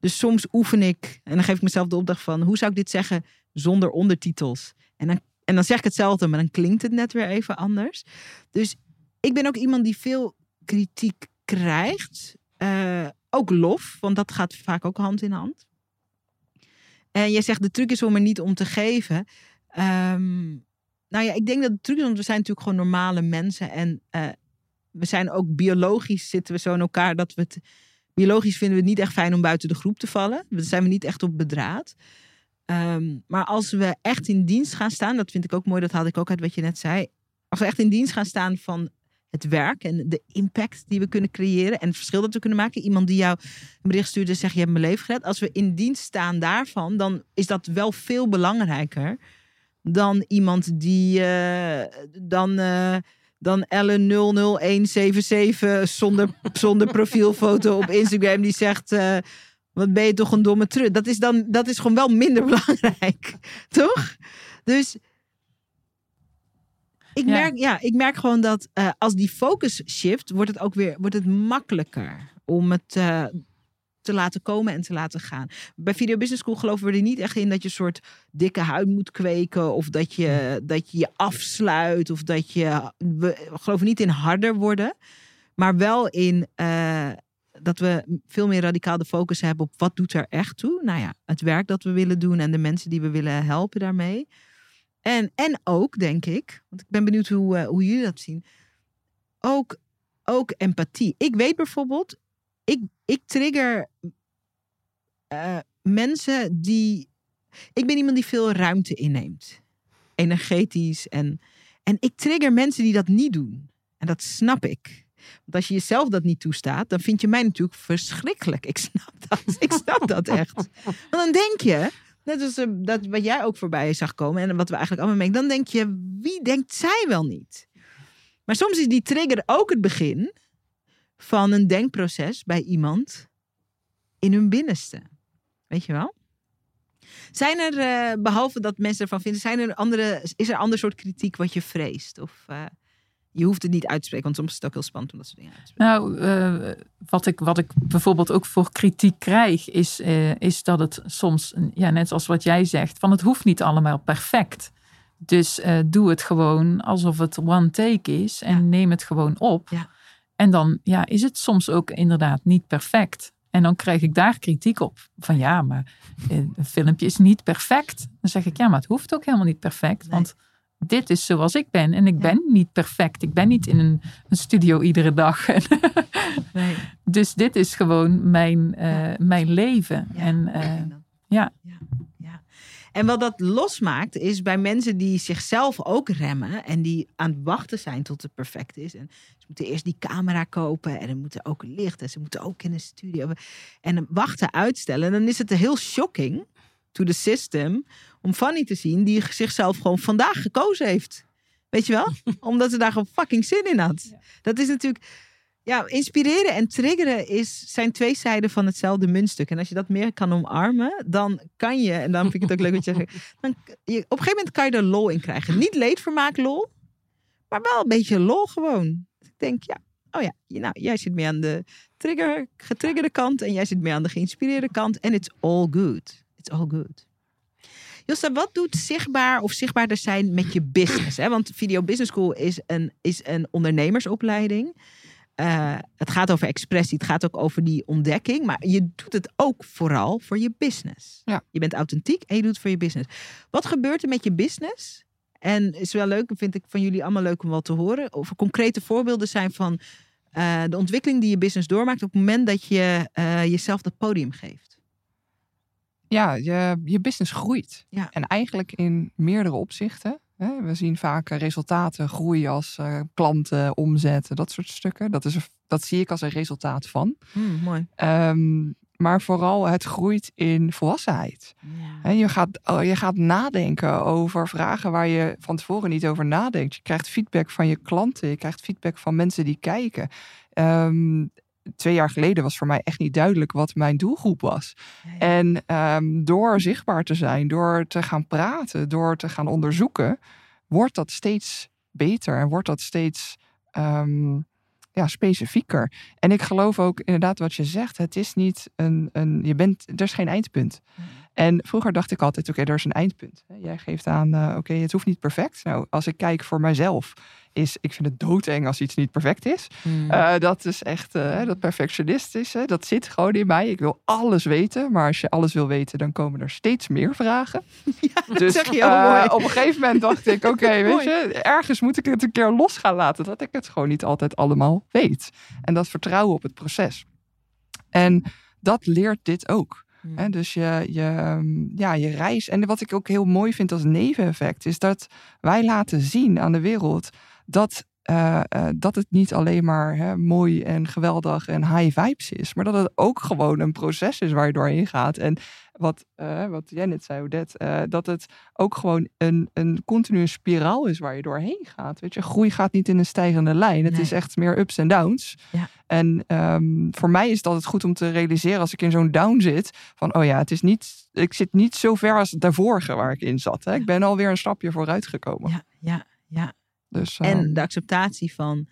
Speaker 1: Dus soms oefen ik, en dan geef ik mezelf de opdracht van, hoe zou ik dit zeggen zonder ondertitels? En dan, en dan zeg ik hetzelfde, maar dan klinkt het net weer even anders. Dus ik ben ook iemand die veel kritiek krijgt. Eh, ook lof, want dat gaat vaak ook hand in hand. En jij zegt de truc is om er niet om te geven. Ehm, nou ja, ik denk dat de truc is, want we zijn natuurlijk gewoon normale mensen. En eh, we zijn ook biologisch zitten we zo in elkaar dat we het. Biologisch vinden we het niet echt fijn om buiten de groep te vallen. Daar zijn we niet echt op bedraad. Ehm, maar als we echt in dienst gaan staan, dat vind ik ook mooi, dat haalde ik ook uit wat je net zei. Als we echt in dienst gaan staan van het werk en de impact die we kunnen creëren en het verschil dat we kunnen maken. Iemand die jou een bericht stuurde en zegt je hebt mijn leven gered. Als we in dienst staan daarvan, dan is dat wel veel belangrijker dan iemand die eh, dan, eh, dan Ellen 00177 zonder, <laughs> zonder profielfoto op Instagram die zegt. eh, Wat ben je toch een domme trut? Dat is dan dat is gewoon wel minder <laughs> belangrijk, toch? Dus ik, Merk, ja, ik merk gewoon dat uh, als die focus shift, wordt het ook weer wordt het makkelijker om het uh, te laten komen en te laten gaan. Bij Video Business School geloven we er niet echt in dat je een soort dikke huid moet kweken. Of dat je dat je, je afsluit. Of dat je. We geloven niet in harder worden. Maar wel in uh, dat we veel meer radicaal de focus hebben op wat doet er echt toe. Nou ja, het werk dat we willen doen en de mensen die we willen helpen daarmee. En, en ook, denk ik, want ik ben benieuwd hoe, uh, hoe jullie dat zien. Ook, ook empathie. Ik weet bijvoorbeeld, ik, ik trigger uh, mensen die. Ik ben iemand die veel ruimte inneemt. Energetisch. En, en ik trigger mensen die dat niet doen. En dat snap ik. Want als je jezelf dat niet toestaat, dan vind je mij natuurlijk verschrikkelijk. Ik snap dat. Ik snap dat echt. Want dan denk je, net als uh, dat wat jij ook voorbij zag komen en wat we eigenlijk allemaal merken, dan denk je, wie denkt zij wel niet? Maar soms is die trigger ook het begin van een denkproces bij iemand in hun binnenste. Weet je wel? Zijn er, uh, behalve dat mensen ervan vinden, zijn er andere, is er een ander soort kritiek wat je vreest? Of uh, je hoeft het niet uit te spreken, want soms is het ook heel spannend om dat soort dingen uit te spreken.
Speaker 3: Nou, uh, wat, ik, wat ik bijvoorbeeld ook voor kritiek krijg, is, is dat het soms, ja, net zoals wat jij zegt, van het hoeft niet allemaal perfect. Dus doe het gewoon alsof het one take is en ja. neem het gewoon op.
Speaker 1: Ja.
Speaker 3: En dan ja, is het soms ook inderdaad niet perfect. En dan krijg ik daar kritiek op. Van ja, maar een filmpje is niet perfect. Dan zeg ik ja, maar het hoeft ook helemaal niet perfect. Want dit is zoals ik ben. En ik ja. ben niet perfect. Ik ben niet in een, een studio iedere dag. <laughs>
Speaker 1: nee.
Speaker 3: Dus dit is gewoon mijn, uh, ja. mijn leven. En uh, ja.
Speaker 1: En wat dat losmaakt, is bij mensen die zichzelf ook remmen en die aan het wachten zijn tot het perfect is. En ze moeten eerst die camera kopen en er moeten ook licht en ze moeten ook in een studio. En wachten uitstellen. En dan is het heel shocking to the system om Fanny te zien die zichzelf gewoon vandaag gekozen heeft. Weet je wel? <laughs> Omdat ze daar gewoon fucking zin in had. Dat is natuurlijk ja, inspireren en triggeren is, zijn twee zijden van hetzelfde muntstuk. En als je dat meer kan omarmen, dan kan je, en dan vind ik het ook leuk wat je zegt, <laughs> dan, je, op een gegeven moment kan je er lol in krijgen. Niet leedvermaak lol, maar wel een beetje lol gewoon. Ik denk, ja, oh ja, nou, jij zit meer aan de trigger, getriggerde kant en jij zit meer aan de geïnspireerde kant. En it's all good. It's all good. Josta, wat doet zichtbaar of zichtbaarder zijn met je business? Hè? Want Video Business School is een, is een ondernemersopleiding. Uh, het gaat over expressie, het gaat ook over die ontdekking. Maar je doet het ook vooral voor je business.
Speaker 4: Ja.
Speaker 1: Je bent authentiek en je doet het voor je business. Wat gebeurt er met je business? En is wel leuk, vind ik van jullie allemaal leuk om wat te horen. Of er concrete voorbeelden zijn van uh, de ontwikkeling die je business doormaakt op het moment dat je uh, jezelf dat podium geeft.
Speaker 4: Ja, je, je business groeit.
Speaker 1: Ja.
Speaker 4: En eigenlijk in meerdere opzichten. We zien vaak resultaten, groei als uh, klanten, omzetten, dat soort stukken. Dat, is, dat zie ik als een resultaat van.
Speaker 1: Mm, mooi.
Speaker 4: Um, maar vooral het groeit in volwassenheid.
Speaker 1: Ja.
Speaker 4: Je, gaat, oh, je gaat nadenken over vragen waar je van tevoren niet over nadenkt. Je krijgt feedback van je klanten, je krijgt feedback van mensen die kijken. Um, twee jaar geleden was voor mij echt niet duidelijk wat mijn doelgroep was. En um, door zichtbaar te zijn, door te gaan praten, door te gaan onderzoeken, wordt dat steeds beter en wordt dat steeds um, ja, specifieker. En ik geloof ook inderdaad wat je zegt. Het is niet een, een je bent, er is geen eindpunt.
Speaker 1: Mm.
Speaker 4: En vroeger dacht ik altijd, oké, okay, er is een eindpunt. Jij geeft aan, uh, oké, okay, het hoeft niet perfect. Nou, als ik kijk voor mijzelf, is, ik vind het doodeng als iets niet perfect is.
Speaker 1: Mm.
Speaker 4: Uh, dat is echt, uh, dat perfectionistische, dat zit gewoon in mij. Ik wil alles weten, maar als je alles wil weten, dan komen er steeds meer vragen. <laughs>
Speaker 1: Ja,
Speaker 4: dus
Speaker 1: zeg je mooi.
Speaker 4: op een gegeven moment dacht ik, <laughs> oké, okay, weet je, ergens moet ik het een keer los gaan laten, dat ik het gewoon niet altijd allemaal weet. En dat vertrouwen op het proces. En dat leert dit ook.
Speaker 1: Mm.
Speaker 4: Dus je, je, ja, je reis. En wat ik ook heel mooi vind als neveneffect, is dat wij laten zien aan de wereld dat uh, uh, dat het niet alleen maar hè, mooi en geweldig en high vibes is, maar dat het ook gewoon een proces is waar je doorheen gaat. En wat, uh, wat jij net zei, Odette, dat het ook gewoon een, een continue spiraal is waar je doorheen gaat. Weet je, groei gaat niet in een stijgende lijn. Het nee. is echt meer ups en downs.
Speaker 1: Ja.
Speaker 4: En um, voor mij is het altijd goed om te realiseren als ik in zo'n down zit, van oh ja, het is niet, ik zit niet zo ver als daarvoor waar ik in zat. Hè. Ik ben alweer een stapje vooruit gekomen.
Speaker 1: Ja, ja, ja.
Speaker 4: Dus,
Speaker 1: en
Speaker 4: um,
Speaker 1: de acceptatie van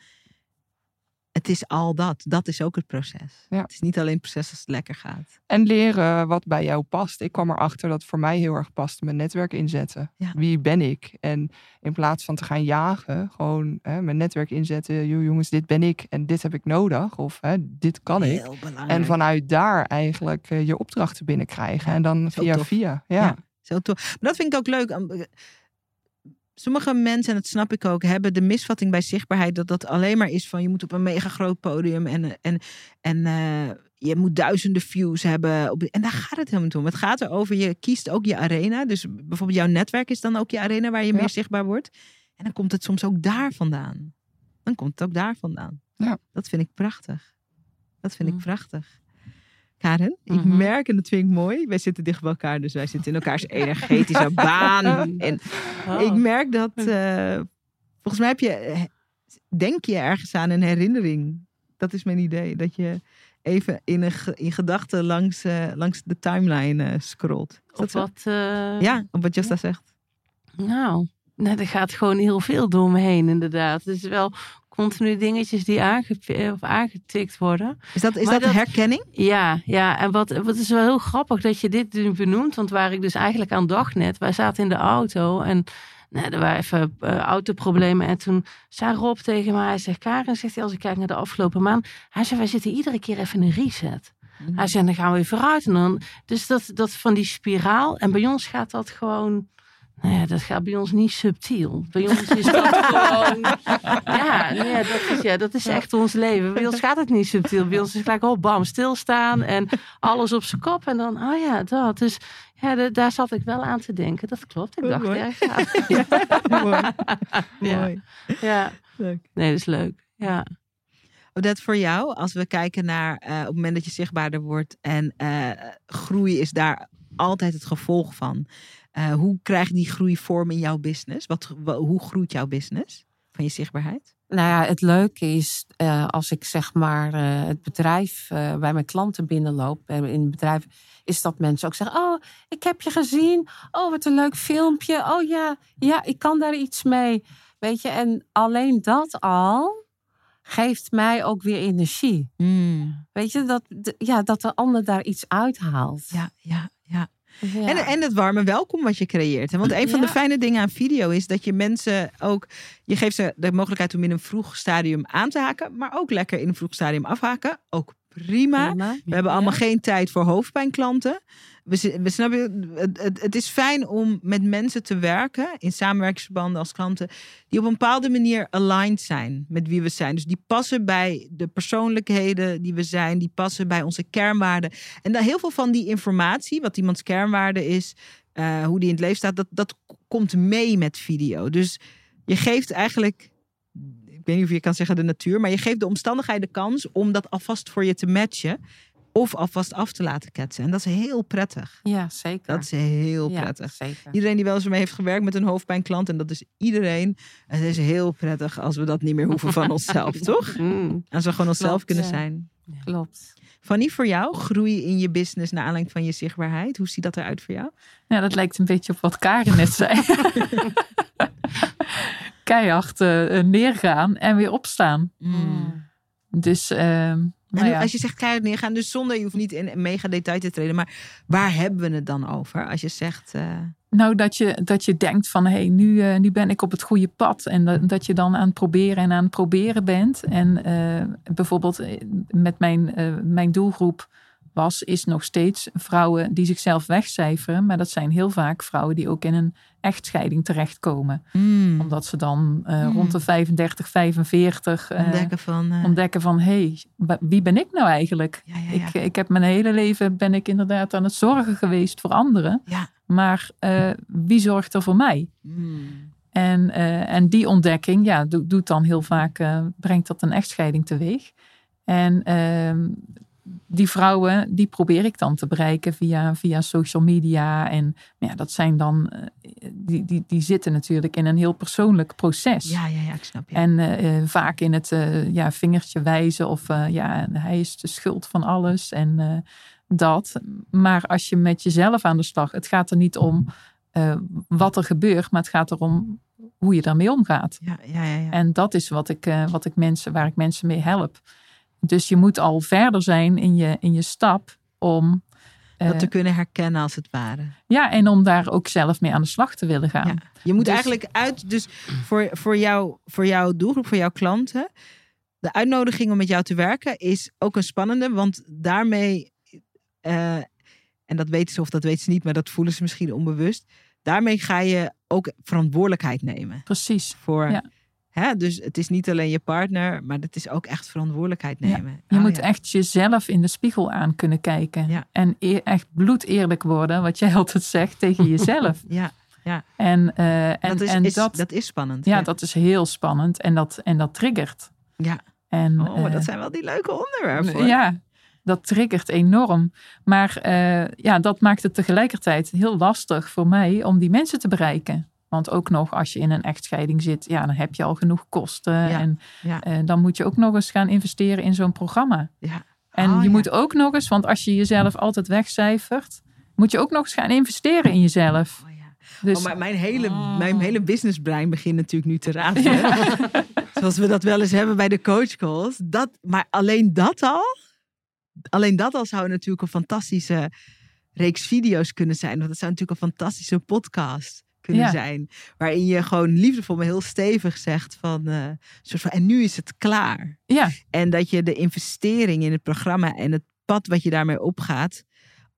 Speaker 1: het is al dat. Dat is ook het proces.
Speaker 4: Ja.
Speaker 1: Het is niet alleen het proces als het lekker gaat.
Speaker 4: En leren wat bij jou past. Ik kwam erachter dat voor mij heel erg past mijn netwerk inzetten.
Speaker 1: Ja.
Speaker 4: Wie ben ik? En in plaats van te gaan jagen, gewoon hè, mijn netwerk inzetten. Jongens, dit ben ik en dit heb ik nodig. Of hè, dit kan ik.
Speaker 1: Heel belangrijk.
Speaker 4: En vanuit daar eigenlijk uh, je opdrachten binnenkrijgen.
Speaker 1: Ja,
Speaker 4: en dan
Speaker 1: zo
Speaker 4: via
Speaker 1: tof.
Speaker 4: via. Ja.
Speaker 1: Ja. Zo tof. Maar dat vind ik ook leuk. Sommige mensen, en dat snap ik ook, hebben de misvatting bij zichtbaarheid dat dat alleen maar is van je moet op een mega groot podium en, en, en uh, je moet duizenden views hebben. Op, en daar gaat het helemaal niet om. Het gaat erover, je kiest ook je arena. Dus bijvoorbeeld jouw netwerk is dan ook je arena waar je
Speaker 4: Ja.
Speaker 1: meer zichtbaar wordt. En dan komt het soms ook daar vandaan. Dan komt het ook daar vandaan.
Speaker 4: Ja.
Speaker 1: Dat vind ik prachtig. Dat vind ik
Speaker 2: Mm.
Speaker 1: prachtig. Karen, ik
Speaker 2: Mhm.
Speaker 1: merk, en dat vind ik mooi, wij zitten dicht bij elkaar, dus wij zitten in elkaars <laughs> energetische baan. En
Speaker 5: Oh.
Speaker 1: ik merk dat, eh, volgens mij heb je, eh, denk je ergens aan een herinnering. Dat is mijn idee, dat je even in, een, in gedachten langs, eh, langs de timeline scrolt. Zo?
Speaker 5: wat,
Speaker 1: Ja, op wat Josta zegt.
Speaker 5: Nou, nou, er gaat gewoon heel veel door me heen, inderdaad. Het is wel continu dingetjes die aange of aangetikt worden.
Speaker 1: Is dat, is
Speaker 5: Maar
Speaker 1: dat, herkenning?
Speaker 5: Ja, ja, en wat, wat is wel heel grappig dat je dit nu benoemt. Want waar ik dus eigenlijk aan dacht net, wij zaten in de auto en nou, er waren even eh, autoproblemen. En toen zei Rob tegen mij, hij zegt, Karen, zegt hij, als ik kijk naar de afgelopen maand. Hij zei, wij zitten iedere keer even in een reset. Hij zei, dan gaan we weer vooruit. En dan, dus dat, dat van die spiraal. En bij ons gaat dat gewoon... Nou ja, dat gaat bij ons niet subtiel. Bij ons is dat <laughs> gewoon... Ja, nee, dat is, ja, dat is echt ons leven. Bij ons gaat het niet subtiel. Bij ons is het gelijk, oh bam, stilstaan. En alles op zijn kop. En dan, oh ja, dat. Dus ja, de- daar zat ik wel aan te denken. Dat klopt. Ik
Speaker 1: Oh,
Speaker 5: dacht,
Speaker 1: mooi.
Speaker 5: ja, ja. <laughs> ja.
Speaker 1: Mooi. <laughs>
Speaker 5: Ja.
Speaker 1: Mooi.
Speaker 5: ja.
Speaker 1: Leuk.
Speaker 5: Nee, dat is leuk. Ja.
Speaker 1: Odette, voor jou, als we kijken naar eh, op het moment dat je zichtbaarder wordt en eh, groei is daar altijd het gevolg van. Eh, hoe krijgt die groei vorm in jouw business? Wat, wa- hoe groeit jouw business van je zichtbaarheid?
Speaker 2: Nou ja, het leuke is eh, als ik zeg maar eh, het bedrijf bij mijn klanten binnenloop, eh, in het bedrijf, is dat mensen ook zeggen: Oh, ik heb je gezien. Oh, wat een leuk filmpje. Oh ja, ja, ik kan daar iets mee. Weet je, en alleen dat al geeft mij ook weer energie. Weet je, dat, ja, dat de ander daar iets uithaalt.
Speaker 1: Ja, ja, ja.
Speaker 2: Ja.
Speaker 1: En, en het warme welkom wat je creëert. hè? Want een van de fijne dingen aan video is dat je mensen ook... Je geeft ze de mogelijkheid om in een vroeg stadium aan te haken. Maar ook lekker in een vroeg stadium afhaken. Ook prima.
Speaker 2: Prima.
Speaker 1: We hebben allemaal geen tijd voor hoofdpijnklanten. We, we snappen, het, het, het is fijn om met mensen te werken in samenwerkingsverbanden als klanten, die op een bepaalde manier aligned zijn met wie we zijn. Dus die passen bij de persoonlijkheden die we zijn, die passen bij onze kernwaarden. En dan heel veel van die informatie, wat iemands kernwaarde is, eh, hoe die in het leven staat, dat, dat komt mee met video. Dus je geeft eigenlijk ik weet niet of je kan zeggen de natuur, maar je geeft de omstandigheden de kans om dat alvast voor je te matchen. Of alvast af te laten ketsen. En dat is heel prettig.
Speaker 2: Ja, zeker.
Speaker 1: Dat is heel
Speaker 2: Ja,
Speaker 1: prettig.
Speaker 2: zeker.
Speaker 1: Iedereen die wel eens mee heeft gewerkt met een hoofdpijnklant, en dat is iedereen. Het is heel prettig als we dat niet meer hoeven van <laughs> onszelf, toch?
Speaker 5: Mm.
Speaker 1: Als we gewoon onszelf
Speaker 2: Klopt,
Speaker 1: kunnen
Speaker 2: ja.
Speaker 1: zijn.
Speaker 2: Klopt.
Speaker 1: Fanny, voor jou, groei in je business naar aanleiding van je zichtbaarheid. Hoe ziet dat eruit voor jou?
Speaker 3: Ja, dat lijkt een beetje op wat Karen net zei. <laughs> Keihard eh, neergaan en weer opstaan. Dus, ehm, nou ja.
Speaker 1: als je zegt keihard neergaan, dus zonder, je hoeft niet in mega detail te treden, maar waar hebben we het dan over? Als je zegt, eh,
Speaker 3: Nou, dat je, dat je denkt van hé, hey, nu, eh, nu ben ik op het goede pad. En dat, dat je dan aan het proberen en aan het proberen bent. En eh, bijvoorbeeld eh, met mijn, eh, mijn doelgroep was, is nog steeds vrouwen die zichzelf wegcijferen. Maar dat zijn heel vaak vrouwen die ook in een echtscheiding terechtkomen. Omdat ze dan eh,
Speaker 1: Hmm.
Speaker 3: rond de 35, 45 eh,
Speaker 1: ontdekken van... eh,
Speaker 3: ontdekken van hé, hey, wie ben ik nou eigenlijk?
Speaker 1: ja, ja, ja.
Speaker 3: Ik, ik heb mijn hele leven ben ik inderdaad aan het zorgen geweest voor anderen. Maar wie zorgt er voor mij?
Speaker 1: Mm.
Speaker 3: En, en die ontdekking ja, doet dan heel vaak, brengt dat een echtscheiding teweeg. En ehm, die vrouwen, die probeer ik dan te bereiken via, via social media. En ja, dat zijn dan, eh, die, die, die zitten natuurlijk in een heel persoonlijk proces.
Speaker 1: Ja, ja, ja, ik snap je.
Speaker 3: En uh, vaak in het uh, ja, vingertje wijzen of ja, hij is de schuld van alles en dat. Maar als je met jezelf aan de slag, het gaat er niet om wat er gebeurt, maar het gaat erom hoe je daarmee omgaat.
Speaker 1: Ja, ja, ja, ja.
Speaker 3: En dat is wat ik, wat ik mensen, waar ik mensen mee help. Dus je moet al verder zijn in je, in je stap om.
Speaker 1: Dat te eh, kunnen herkennen als het ware.
Speaker 3: Ja, en om daar ook zelf mee aan de slag te willen gaan. Ja.
Speaker 1: Je moet dus- eigenlijk uit, dus voor, voor, jou, voor jouw doelgroep, voor jouw klanten, de uitnodiging om met jou te werken is ook een spannende, want daarmee, uh, en dat weten ze of dat weten ze niet, maar dat voelen ze misschien onbewust, daarmee ga je ook verantwoordelijkheid nemen.
Speaker 3: Precies.
Speaker 1: Voor ja. Hè? Dus het is niet alleen je partner, maar het is ook echt verantwoordelijkheid nemen.
Speaker 3: je oh, moet echt jezelf in de spiegel aan kunnen kijken. En e echt bloed eerlijk worden, wat jij <laughs> altijd zegt tegen jezelf. <laughs>
Speaker 1: ja. Ja.
Speaker 3: En, uh, en,
Speaker 1: dat, is,
Speaker 3: en
Speaker 1: dat, dat is spannend.
Speaker 3: Ja, dat is heel spannend en dat, en dat triggert.
Speaker 1: Ja.
Speaker 3: En,
Speaker 1: oh, maar dat uh, zijn wel die leuke onderwerpen.
Speaker 3: Ja, dat triggert enorm. Maar uh, ja, dat maakt het tegelijkertijd heel lastig voor mij om die mensen te bereiken. Want ook nog als je in een echtscheiding zit, ja, dan heb je al genoeg kosten. en uh, dan moet je ook nog eens gaan investeren in zo'n programma.
Speaker 1: Ja.
Speaker 3: En oh, je moet ook nog eens, want als je jezelf altijd wegcijfert, moet je ook nog eens gaan investeren in jezelf.
Speaker 1: Oh, dus, oh, maar mijn hele, oh. mijn hele businessbrein begint natuurlijk nu te raden. <laughs> Zoals we dat wel eens hebben bij de coachcalls. Dat, maar alleen dat al, alleen dat al zou natuurlijk een fantastische reeks video's kunnen zijn. Want dat zou natuurlijk een fantastische podcast kunnen zijn. Waarin je gewoon liefdevol, maar heel stevig zegt van, uh, soort van, en nu is het klaar.
Speaker 3: Ja.
Speaker 1: En dat je de investering in het programma en het pad wat je daarmee opgaat,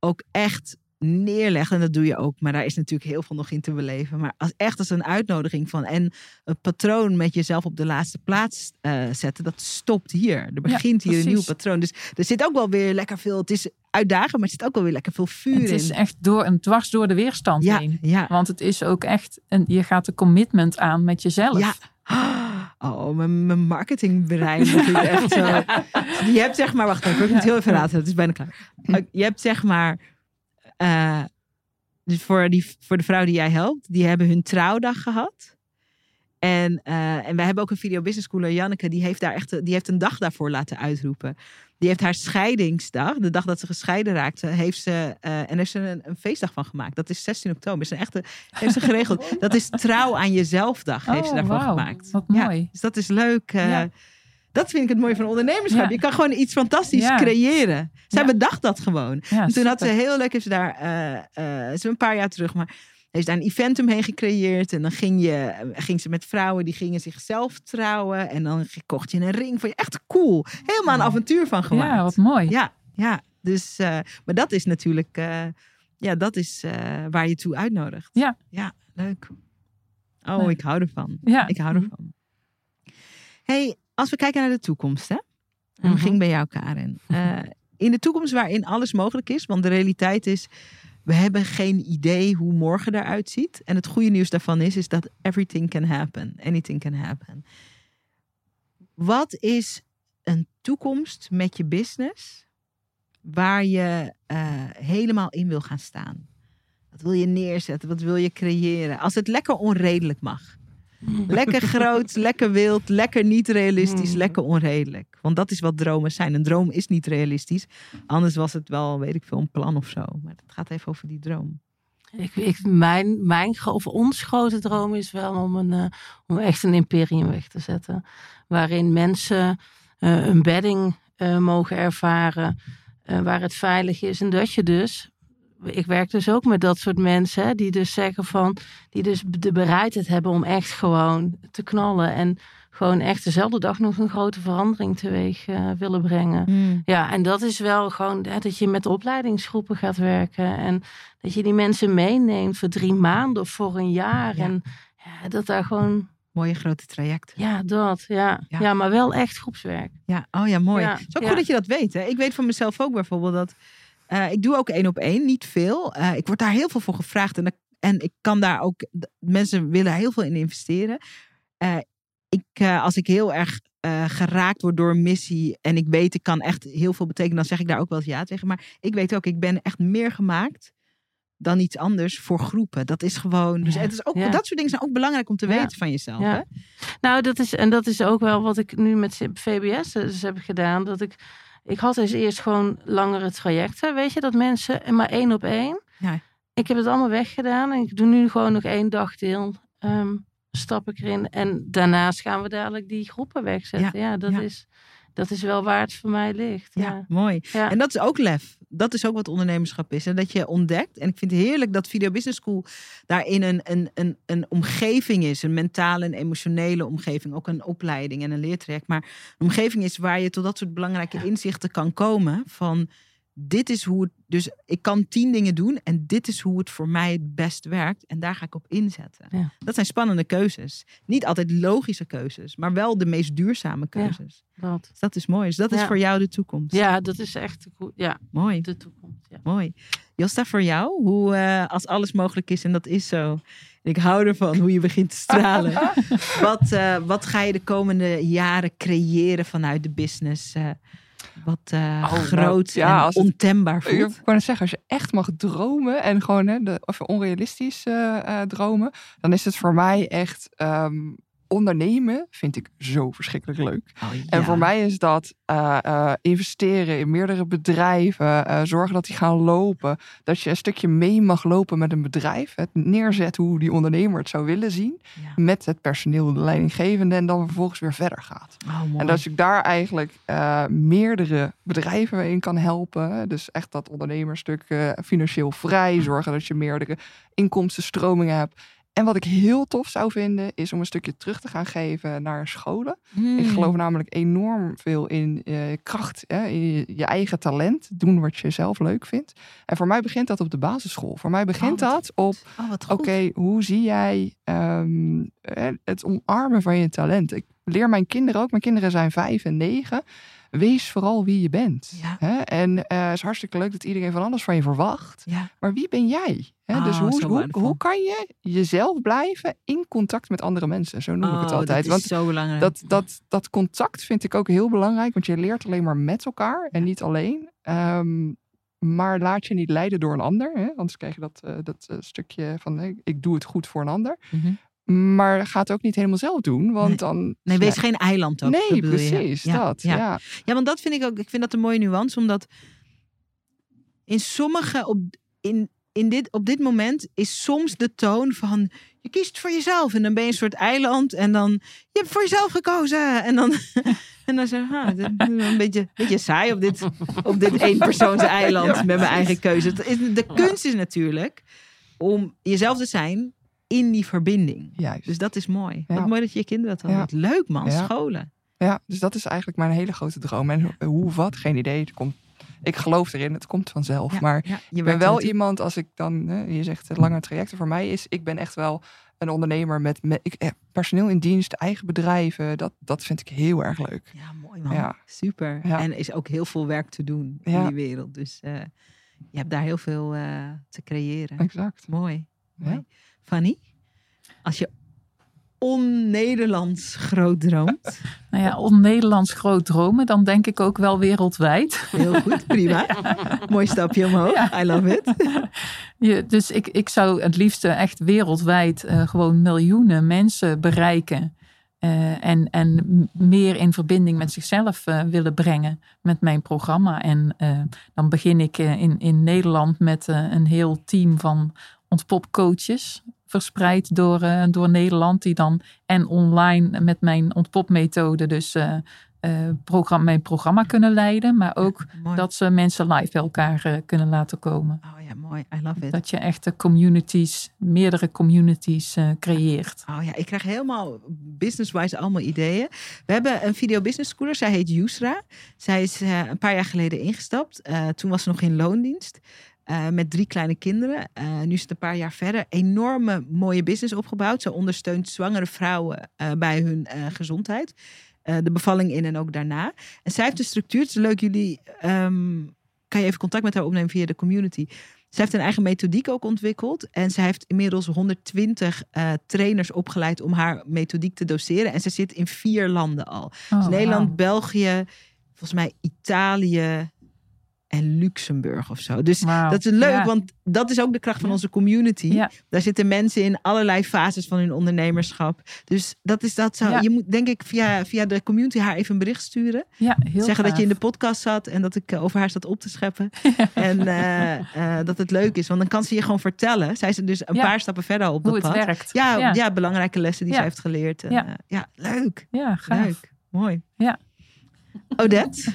Speaker 1: ook echt neerlegt. En dat doe je ook, maar daar is natuurlijk heel veel nog in te beleven. Maar als, echt als een uitnodiging van en een patroon met jezelf op de laatste plaats uh, zetten, dat stopt hier. Er begint hier een nieuw patroon. Dus er zit ook wel weer lekker veel. Het is uitdagend, maar er zit ook wel weer lekker veel vuur in.
Speaker 3: Het is echt door een dwars door de weerstand
Speaker 1: ja,
Speaker 3: heen.
Speaker 1: Ja.
Speaker 3: Want het is ook echt, en je gaat de commitment aan met jezelf.
Speaker 1: Ja. <gasps> Oh, mijn, mijn marketingbrein <laughs> echt zo. Je hebt zeg maar, wacht even, ik moet heel even laten. Het is bijna klaar. Je hebt zeg maar uh, dus voor, die, voor de vrouw die jij helpt, die hebben hun trouwdag gehad. En, uh, en wij hebben ook een video business schooler, Janneke, die heeft, daar echt, die heeft een dag daarvoor laten uitroepen. Die heeft haar scheidingsdag, de dag dat ze gescheiden raakte, heeft ze, uh, en heeft ze een, een, feestdag van gemaakt. Dat is 16 oktober. Is een echte, heeft ze geregeld. <laughs> Dat is trouw aan jezelf dag, heeft ze oh, daarvoor gemaakt.
Speaker 3: Wat mooi. Ja,
Speaker 1: dus dat is leuk. Uh, ja. Dat vind ik het mooie van ondernemerschap. Je kan gewoon iets fantastisch creëren. Zij bedacht dat gewoon. en toen had ze heel leuk, heeft ze daar, uh, uh, een paar jaar terug, maar heeft daar een event omheen gecreëerd. En dan ging, je, ging ze met vrouwen die gingen zichzelf trouwen. En dan kocht je een ring voor je. Echt cool. Helemaal een avontuur van gemaakt.
Speaker 3: Ja, wat mooi.
Speaker 1: Ja, ja. Dus, uh, maar dat is natuurlijk, ja, dat is waar je toe uitnodigt.
Speaker 3: Ja.
Speaker 1: Ja, leuk. Oh, ik hou ervan. Ja. Ik hou ervan. Hey, als we kijken naar de toekomst, hè? En mm ging bij jou, Karen. In de toekomst waarin alles mogelijk is, want de realiteit is, we hebben geen idee hoe morgen eruit ziet. En het goede nieuws daarvan is, is dat everything can happen. Anything can happen. Wat is een toekomst met je business waar je uh, helemaal in wil gaan staan? Wat wil je neerzetten? Wat wil je creëren? Als het lekker onredelijk mag. Lekker groot, lekker wild, lekker niet realistisch, hmm. lekker onredelijk. Want dat is wat dromen zijn. Een droom is niet realistisch. Anders was het wel, weet ik veel, een plan of zo. Maar het gaat even over die droom.
Speaker 5: Ik, ik, mijn, mijn of ons grote droom is wel om, een, uh, om echt een imperium weg te zetten. Waarin mensen uh, een bedding uh, mogen ervaren. waar het veilig is. En dat je dus ik werk dus ook met dat soort mensen, die dus zeggen van, die dus de bereidheid hebben om echt gewoon te knallen en gewoon echt dezelfde dag nog een grote verandering teweeg uh, willen brengen. Hmm. Ja, en dat is wel gewoon hè, dat je met opleidingsgroepen gaat werken en dat je die mensen meeneemt voor drie maanden of voor een jaar en ja, dat daar gewoon
Speaker 1: mooie grote traject.
Speaker 5: Ja, dat. Ja. ja. maar wel echt groepswerk.
Speaker 1: Ja, oh ja, mooi. Het is ook goed dat je dat weet. Hè? Ik weet van mezelf ook bijvoorbeeld dat uh, ik doe ook één op één, niet veel. Uh, ik word daar heel veel voor gevraagd. En, En ik kan daar ook, mensen willen heel veel in investeren. Uh, ik, als ik heel erg geraakt word door een missie en ik weet ik kan echt heel veel betekenen, dan zeg ik daar ook wel eens ja tegen. Maar ik weet ook, ik ben echt meer gemaakt dan iets anders voor groepen. Dat is gewoon. Dus het is ook, ja. dat soort dingen zijn ook belangrijk om te ja. weten van jezelf. Hè?
Speaker 5: Nou, dat is, en dat is ook wel wat ik nu met VBS dus heb gedaan. Dat ik, ik had dus eerst gewoon langere trajecten. Weet je, dat mensen maar één op één. Ja. Ik heb het allemaal weggedaan en ik doe nu gewoon nog één dagdeel. Um, stap ik erin. En daarnaast gaan we dadelijk die groepen wegzetten. Ja, dat, Is, dat is wel waar het voor mij ligt. Ja,
Speaker 1: mooi. En dat is ook lef. Dat is ook wat ondernemerschap is. En dat je ontdekt. En ik vind het heerlijk dat Video Business School daarin een, een, een, een omgeving is. Een mentale en emotionele omgeving. Ook een opleiding en een leertraject. Maar een omgeving is waar je tot dat soort belangrijke inzichten kan komen. Van dit is hoe het. Dus ik kan tien dingen doen en dit is hoe het voor mij het best werkt. En daar ga ik op inzetten. Ja. Dat zijn spannende keuzes. Niet altijd logische keuzes, maar wel de meest duurzame keuzes. Ja, dat. Dus dat is mooi. Dus dat is voor jou de toekomst.
Speaker 5: Ja, dat is echt ja,
Speaker 1: mooi.
Speaker 5: de toekomst. Ja.
Speaker 1: Mooi. Josta, voor jou, hoe uh, als alles mogelijk is en dat is zo. Ik hou ervan hoe je begint te stralen. <laughs> wat, uh, wat ga je de komende jaren creëren vanuit de business? Uh, wat uh, oh, groot nou, ja, en ontembaar voelt.
Speaker 4: Ik kan zeggen, als je echt mag dromen en gewoon hè, de, of onrealistisch uh, uh, dromen, dan is het voor mij echt um, ondernemen vind ik zo verschrikkelijk leuk. Oh, en voor mij is dat uh, uh, investeren in meerdere bedrijven, uh, zorgen dat die gaan lopen. Dat je een stukje mee mag lopen met een bedrijf. Het neerzetten hoe die ondernemer het zou willen zien. Ja. Met het personeel, de leidinggevende. En dan vervolgens weer verder gaat. Oh, en dat ik daar eigenlijk meerdere bedrijven in kan helpen. Dus echt dat ondernemerstuk financieel vrij. Zorgen dat je meerdere inkomstenstromingen hebt. En wat ik heel tof zou vinden, is om een stukje terug te gaan geven naar scholen. Ik geloof hmm. namelijk enorm veel in uh, kracht, hè, in je, eigen talent. Doen wat je zelf leuk vindt. En voor mij begint dat op de basisschool. Voor mij begint oh, dat op, oh, oké, hoe zie jij um, het omarmen van je talent? Ik leer mijn kinderen ook. Mijn kinderen zijn vijf en negen wees vooral wie je bent. Hè? En uh, het is hartstikke leuk dat iedereen van alles van je verwacht. Ja. Maar wie ben jij? Hè? dus ah, hoe, hoe, hoe, kan je jezelf blijven in contact met andere mensen? Zo noem ik het oh, altijd.
Speaker 1: Dat is want zo belangrijk.
Speaker 4: Dat, dat, dat contact vind ik ook heel belangrijk. Want je leert alleen maar met elkaar en niet alleen. Um, maar laat je niet leiden door een ander. Hè? Anders krijg je dat, uh, dat uh, stukje van ik doe het goed voor een ander. Mm -hmm. Maar ga het ook niet helemaal zelf doen. Want
Speaker 1: nee.
Speaker 4: dan.
Speaker 1: Nee, wees geen eiland ook.
Speaker 4: Nee, precies. Ja, dat. Ja. ja.
Speaker 1: Ja. want dat vind ik ook. Ik vind dat een mooie nuance. Omdat in sommige. Op, in, in dit, op dit moment is soms de toon van. Je kiest voor jezelf. En dan ben je een soort eiland. En dan. Je hebt voor jezelf gekozen. En dan. <laughs> En dan zeg ah, een beetje, beetje saai op dit, op dit eenpersoons eiland <laughs> met mijn eigen keuze. De kunst is natuurlijk om jezelf te zijn in die verbinding. Juist. Dus dat is mooi. Wat mooi dat je je kinderen dat dan ja. Leuk man, scholen.
Speaker 4: Ja, dus dat is eigenlijk mijn hele grote droom. En hoe wat, geen idee. Het komt, ik geloof erin, het komt vanzelf. maar je ben wel iemand, als ik dan, je zegt lange trajecten voor mij is, ik ben echt wel een ondernemer met, met ik, eh, personeel in dienst, eigen bedrijven. Dat, dat vind ik heel erg leuk.
Speaker 1: Ja, mooi man. Ja. Super. En is ook heel veel werk te doen in die wereld. Dus uh, je hebt daar heel veel uh, te creëren.
Speaker 4: Exact.
Speaker 1: Mooi. mooi. Fanny, als je on-Nederlands groot droomt? <laughs>
Speaker 3: Nou ja, on-Nederlands groot dromen, dan denk ik ook wel wereldwijd.
Speaker 1: Heel goed, prima. <laughs> Mooi stapje omhoog. I love it. <laughs>
Speaker 3: Ja, dus ik, ik zou het liefst echt wereldwijd uh, gewoon miljoenen mensen bereiken. Uh, en, en meer in verbinding met zichzelf uh, willen brengen met mijn programma. En dan begin ik in, in Nederland met een heel team van ontpopcoaches verspreid door, uh, door Nederland, die dan en online met mijn ontpopmethode dus uh, uh, programma, mijn programma kunnen leiden, maar ook dat ze mensen live bij elkaar kunnen laten komen.
Speaker 1: Oh ja, mooi. I love it.
Speaker 3: Dat je echt communities, meerdere communities creëert.
Speaker 1: Oh ja, ik krijg helemaal business-wise allemaal ideeën. We hebben een video business schooler, zij heet Yusra. Zij is een paar jaar geleden ingestapt. toen was ze nog in loondienst. Uh, met drie kleine kinderen. Uh, nu is het een paar jaar verder. Enorme mooie business opgebouwd. Ze ondersteunt zwangere vrouwen uh, bij hun gezondheid. de bevalling in en ook daarna. En zij heeft de structuur. Het is leuk, jullie. Um, kan je even contact met haar opnemen via de community. Ze heeft een eigen methodiek ook ontwikkeld. En ze heeft inmiddels 120 uh, trainers opgeleid om haar methodiek te doseren. En ze zit in vier landen al.
Speaker 3: Oh,
Speaker 1: dus Nederland,
Speaker 3: wauw.
Speaker 1: België, volgens mij Italië en Luxemburg of zo. Dus dat is leuk,
Speaker 3: Ja.
Speaker 1: want dat is ook de kracht van onze community.
Speaker 3: Ja.
Speaker 1: Daar zitten mensen in allerlei fases van hun ondernemerschap. Dus dat is dat zo.
Speaker 3: Ja.
Speaker 1: Je moet denk ik via, via de community haar even een bericht sturen.
Speaker 3: Ja, heel
Speaker 1: Zeggen dat je in de podcast zat en dat ik eh, over haar zat op te scheppen. <laughs> en eh, eh, dat het leuk is. Want dan kan ze je gewoon vertellen. Zij is er dus een paar stappen verder op
Speaker 3: Hoe het
Speaker 1: pad.
Speaker 3: werkt.
Speaker 1: Ja, ja. belangrijke lessen die zij heeft geleerd. En,
Speaker 3: Ja.
Speaker 1: ja leuk.
Speaker 3: Ja, gaaf.
Speaker 1: Leuk. Mooi.
Speaker 3: Ja.
Speaker 1: Odette,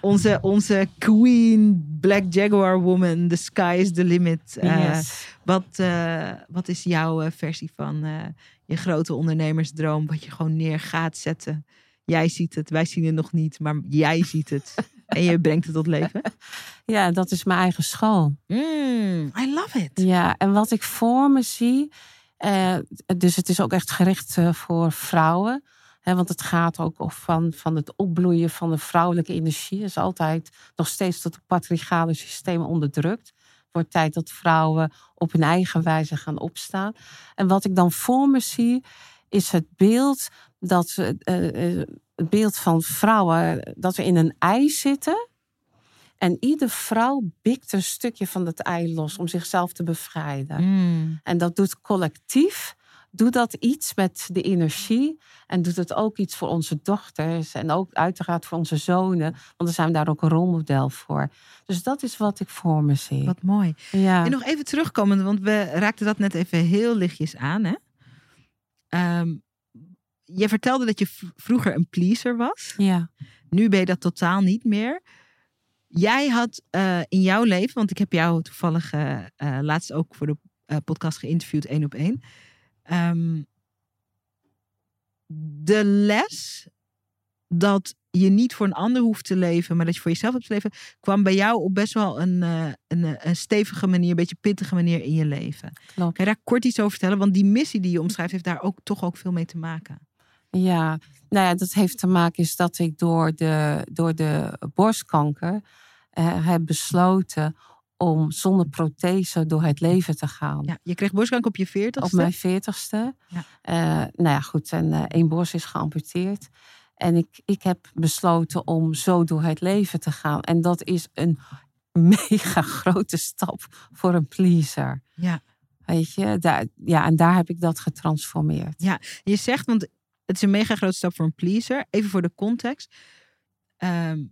Speaker 1: onze, onze queen Black Jaguar woman. The sky is the limit. Eh,
Speaker 3: Yes.
Speaker 1: wat, eh, wat is jouw eh, versie van je grote ondernemersdroom? Wat je gewoon neer gaat zetten. Jij ziet het, wij zien het nog niet, maar jij ziet het. <laughs> en je brengt het tot leven.
Speaker 2: Ja, dat is mijn eigen school.
Speaker 1: Mm, I love it.
Speaker 2: Ja, en wat ik voor me zie, dus het is ook echt gericht voor vrouwen. Want het gaat ook van, van het opbloeien van de vrouwelijke energie. is altijd nog steeds tot het patriarchale systeem onderdrukt. Het wordt tijd dat vrouwen op hun eigen wijze gaan opstaan. En wat ik dan voor me zie, is het beeld dat eh, eh, het beeld van vrouwen dat we in een ei zitten. En iedere vrouw bikt een stukje van dat ei los om zichzelf te bevrijden.
Speaker 1: Mm.
Speaker 2: En dat doet collectief, doet dat iets met de energie. En doet het ook iets voor onze dochters. En ook uiteraard voor onze zonen. Want dan zijn we daar ook een rolmodel voor. Dus dat is wat ik voor me zie.
Speaker 1: Wat mooi.
Speaker 2: Ja.
Speaker 1: En nog even terugkomend, want we raakten dat net even heel lichtjes aan. Hè? Ehm, je vertelde dat je vroeger een pleaser was.
Speaker 2: ja.
Speaker 1: Nu ben je dat totaal niet meer. Jij had eh, in jouw leven, want ik heb jou toevallig eh, eh, laatst ook voor de podcast geïnterviewd, één op één. Ehm, de les dat je niet voor een ander hoeft te leven, maar dat je voor jezelf hebt te leven, kwam bij jou op best wel een, eh, een, eh, een stevige manier, een beetje pittige manier in je leven.
Speaker 2: Klopt.
Speaker 1: Kan je daar kort iets over vertellen? Want die missie die je omschrijft, heeft daar ook toch ook veel mee te maken.
Speaker 2: Ja, nou ja, dat heeft te maken is dat ik door de, door de borstkanker eh, heb besloten om zonder prothese door het leven te gaan.
Speaker 1: Ja, je kreeg borstkanker op je veertigste.
Speaker 2: Op mijn veertigste.
Speaker 1: Ja.
Speaker 2: Eh, nou ja, goed. En eh, één borst is geamputeerd. En ik, ik heb besloten om zo door het leven te gaan. En dat is een <laughs> mega grote stap voor een pleaser.
Speaker 1: Ja.
Speaker 2: Weet je, daar, ja, en daar heb ik dat getransformeerd.
Speaker 1: Je zegt, want het is een mega grote stap voor een pleaser. Even voor de context. Ehm,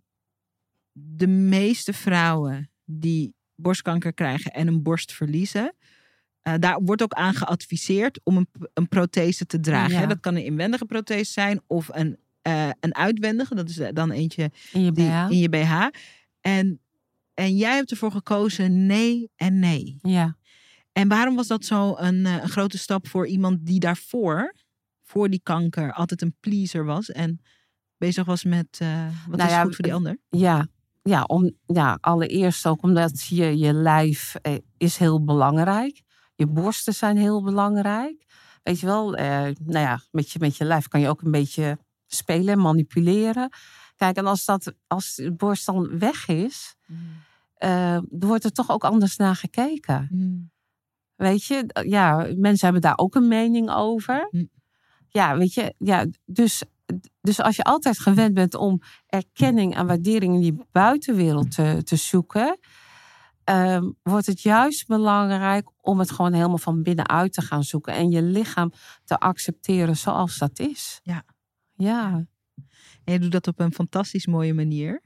Speaker 1: de meeste vrouwen die borstkanker krijgen en een borst verliezen. eh, daar wordt ook aan geadviseerd om een, een prothese te dragen.
Speaker 2: Ja.
Speaker 1: hè. Dat kan een inwendige prothese zijn of een, eh, een uitwendige. Dat is dan eentje
Speaker 2: In je
Speaker 1: die,
Speaker 2: BH?
Speaker 1: in je BH. En, en jij hebt ervoor gekozen nee en nee.
Speaker 2: Ja.
Speaker 1: En waarom was dat zo een, eh, een grote stap voor iemand die daarvoor, voor die kanker, altijd een pleaser was en bezig was met eh, wat
Speaker 2: Nou
Speaker 1: is
Speaker 2: ja,
Speaker 1: goed voor die ander?
Speaker 2: Ja, ja, om, ja, allereerst ook omdat je, je lijf eh, is heel belangrijk. Je borsten zijn heel belangrijk. Weet je wel, eh, nou ja, met je, met je lijf kan je ook een beetje spelen en manipuleren. Kijk, en als, dat, als de borst dan weg is, eh, dan wordt er toch ook anders naar gekeken.
Speaker 1: Mm.
Speaker 2: Weet je, ja, mensen hebben daar ook een mening over.
Speaker 1: Hm.
Speaker 2: Ja, weet je, ja, dus, dus als je altijd gewend bent om erkenning en waardering in die buitenwereld te, te zoeken, ehm, wordt het juist belangrijk om het gewoon helemaal van binnenuit te gaan zoeken en je lichaam te accepteren zoals dat is.
Speaker 1: Ja.
Speaker 2: Ja,
Speaker 1: En je doet dat op een fantastisch mooie manier.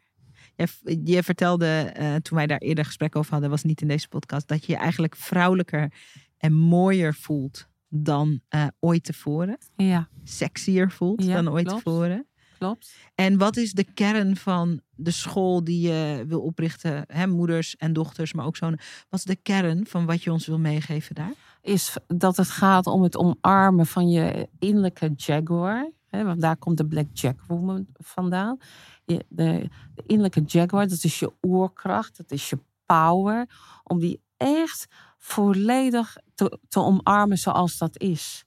Speaker 1: Je, je vertelde eh, toen wij daar eerder gesprek over hadden, was niet in deze podcast, dat je je eigenlijk vrouwelijker en mooier voelt dan eh, ooit tevoren.
Speaker 2: ja,
Speaker 1: Sexier voelt
Speaker 2: Ja,
Speaker 1: dan ooit
Speaker 2: klopt.
Speaker 1: tevoren.
Speaker 2: klopt.
Speaker 1: En wat is de kern van de school die je wil oprichten? Hè, moeders en dochters, maar ook zo'n. Wat is de kern van wat je ons wil meegeven daar?
Speaker 2: is dat het gaat om het omarmen van je innerlijke jaguar. Hè, want daar komt de Black Jack Woman vandaan. Je, de, de innerlijke jaguar, dat is je oerkracht, dat is je power. Om die echt volledig te, te omarmen zoals dat is.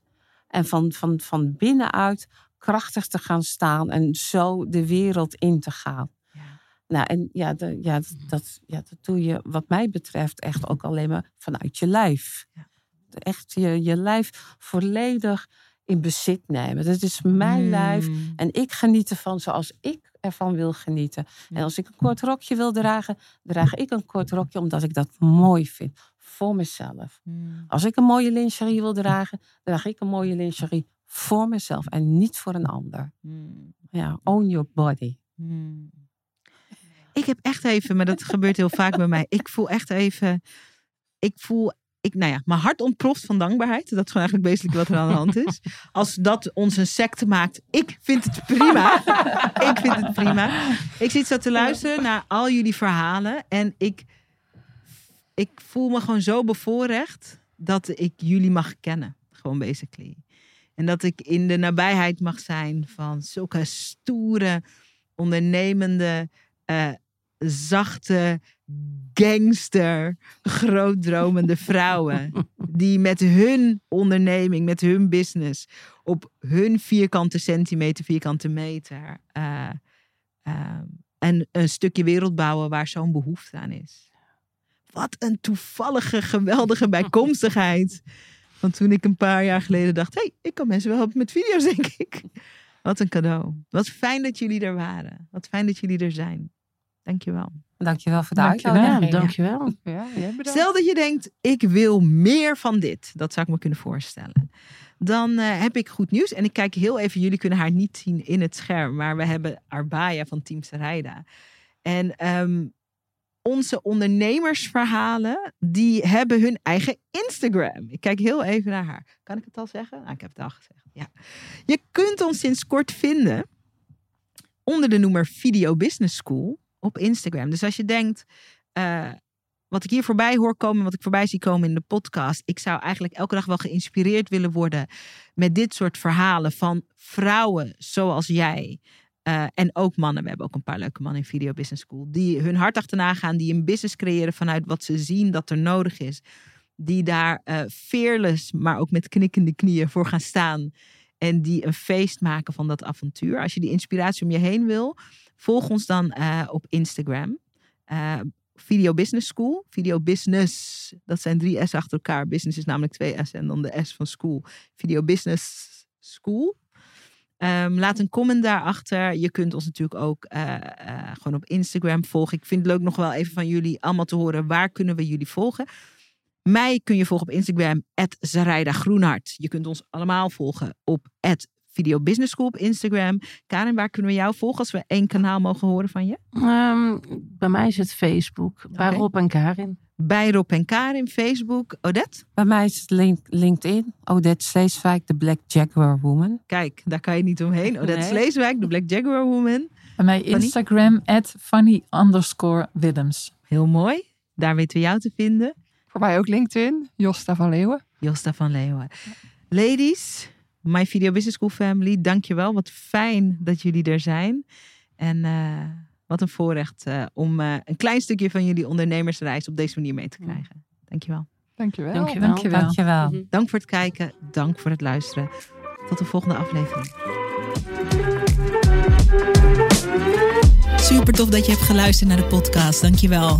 Speaker 2: En van, van, van binnenuit krachtig te gaan staan en zo de wereld in te gaan.
Speaker 1: Ja.
Speaker 2: Nou, en ja, de, ja, dat, ja, dat doe je wat mij betreft echt ook alleen maar vanuit je lijf.
Speaker 1: Ja.
Speaker 2: Echt je, je lijf volledig in bezit nemen. Dat is mijn lijf
Speaker 1: Mm.
Speaker 2: en ik geniet ervan zoals ik ervan wil genieten. En als ik een kort rokje wil dragen, draag ik een kort rokje omdat ik dat mooi vind. Voor mezelf.
Speaker 1: Mm.
Speaker 2: Als ik een mooie lingerie wil dragen, draag ik een mooie lingerie voor mezelf en niet voor een ander.
Speaker 1: Mm.
Speaker 2: Ja, own your body.
Speaker 1: Mm. Ik heb echt even, maar dat gebeurt heel vaak bij mij. Ik voel echt even, ik voel, ik, nou ja, mijn hart ontploft van dankbaarheid. Dat is gewoon eigenlijk basically wat er aan de hand is. Als dat ons een secte maakt, ik vind het prima. ik vind het prima. Ik zit zo te luisteren naar al jullie verhalen en ik, ik voel me gewoon zo bevoorrecht dat ik jullie mag kennen. Gewoon basically. En dat ik in de nabijheid mag zijn van zulke stoere, ondernemende, eh, zachte, gangster, grootdromende <laughs> vrouwen. Die met hun onderneming, met hun business, op hun vierkante centimeter, vierkante meter. eh, eh, en een stukje wereld bouwen waar zo'n behoefte aan is. Wat een toevallige, geweldige bijkomstigheid. Want toen ik een paar jaar geleden dacht: hé, hey, ik kan mensen wel helpen met video's, denk ik. Wat een cadeau. Wat fijn dat jullie er waren. Wat fijn dat jullie er zijn. Dankjewel.
Speaker 2: Dankjewel voor de
Speaker 3: Dankjewel.
Speaker 5: Ja,
Speaker 2: uitnodiging.
Speaker 5: dankjewel.
Speaker 4: Ja, jij bedankt.
Speaker 1: Stel dat je denkt: ik wil meer van dit. Dat zou ik me kunnen voorstellen. Dan eh, heb ik goed nieuws. En ik kijk heel even, jullie kunnen haar niet zien in het scherm. Maar we hebben Arbaya van Team Sarayda. En ehm, onze ondernemersverhalen, die hebben hun eigen Instagram. Ik kijk heel even naar haar. Kan ik het al zeggen? Nou, ik heb het al gezegd. Ja. Je kunt ons sinds kort vinden onder de noemer Video Business School op Instagram. Dus als je denkt, eh, wat ik hier voorbij hoor komen, wat ik voorbij zie komen in de podcast, ik zou eigenlijk elke dag wel geïnspireerd willen worden met dit soort verhalen van vrouwen zoals jij. Eh, en ook mannen. We hebben ook een paar leuke mannen in Video Business School. Die hun hart achterna gaan. Die een business creëren vanuit wat ze zien dat er nodig is. Die daar eh fearless, maar ook met knikkende knieën voor gaan staan. En die een feest maken van dat avontuur. Als je die inspiratie om je heen wil, volg ons dan eh, op Instagram. Video Business School. Video Business, dat zijn drie S achter elkaar. Business is namelijk twee S en dan de S van school. Video Business School. Ehm, laat een comment daarachter. Je kunt ons natuurlijk ook eh, eh, gewoon op Instagram volgen. Ik vind het leuk nog wel even van jullie allemaal te horen. Waar kunnen we jullie volgen? Mij kun je volgen op Instagram, Zarayda Groenhart. Je kunt ons allemaal volgen op Video Business School op Instagram. Karin, waar kunnen we jou volgen als we één kanaal mogen horen van je?
Speaker 5: Ehm, bij mij is het Facebook. Bij. Rob en Karin.
Speaker 1: Bij Rob en Karin, Facebook. Odette?
Speaker 2: Bij mij is het link, LinkedIn. Odette Sleeswijk, de Black Jaguar Woman.
Speaker 1: Kijk, daar kan je niet omheen. Odette
Speaker 2: Nee.
Speaker 1: Sleeswijk, de Black Jaguar Woman.
Speaker 3: Bij mij Instagram, at funny underscore Willems.
Speaker 1: Heel mooi. Daar weten we jou te vinden.
Speaker 4: Voor mij ook LinkedIn, Josta van Leeuwen.
Speaker 1: Josta van Leeuwen. Ladies, My Video Business School family, dankjewel. Wat fijn dat jullie er zijn. En eh, wat een voorrecht eh, om eh, een klein stukje van jullie ondernemersreis op deze manier mee te krijgen. Dankjewel.
Speaker 4: Dankjewel.
Speaker 5: Dankjewel.
Speaker 3: Dankjewel.
Speaker 2: Dankjewel.
Speaker 5: Mhm.
Speaker 1: Dank voor het kijken. Dank voor het luisteren. Tot de volgende aflevering.
Speaker 6: Super tof dat je hebt geluisterd naar de podcast. Dankjewel.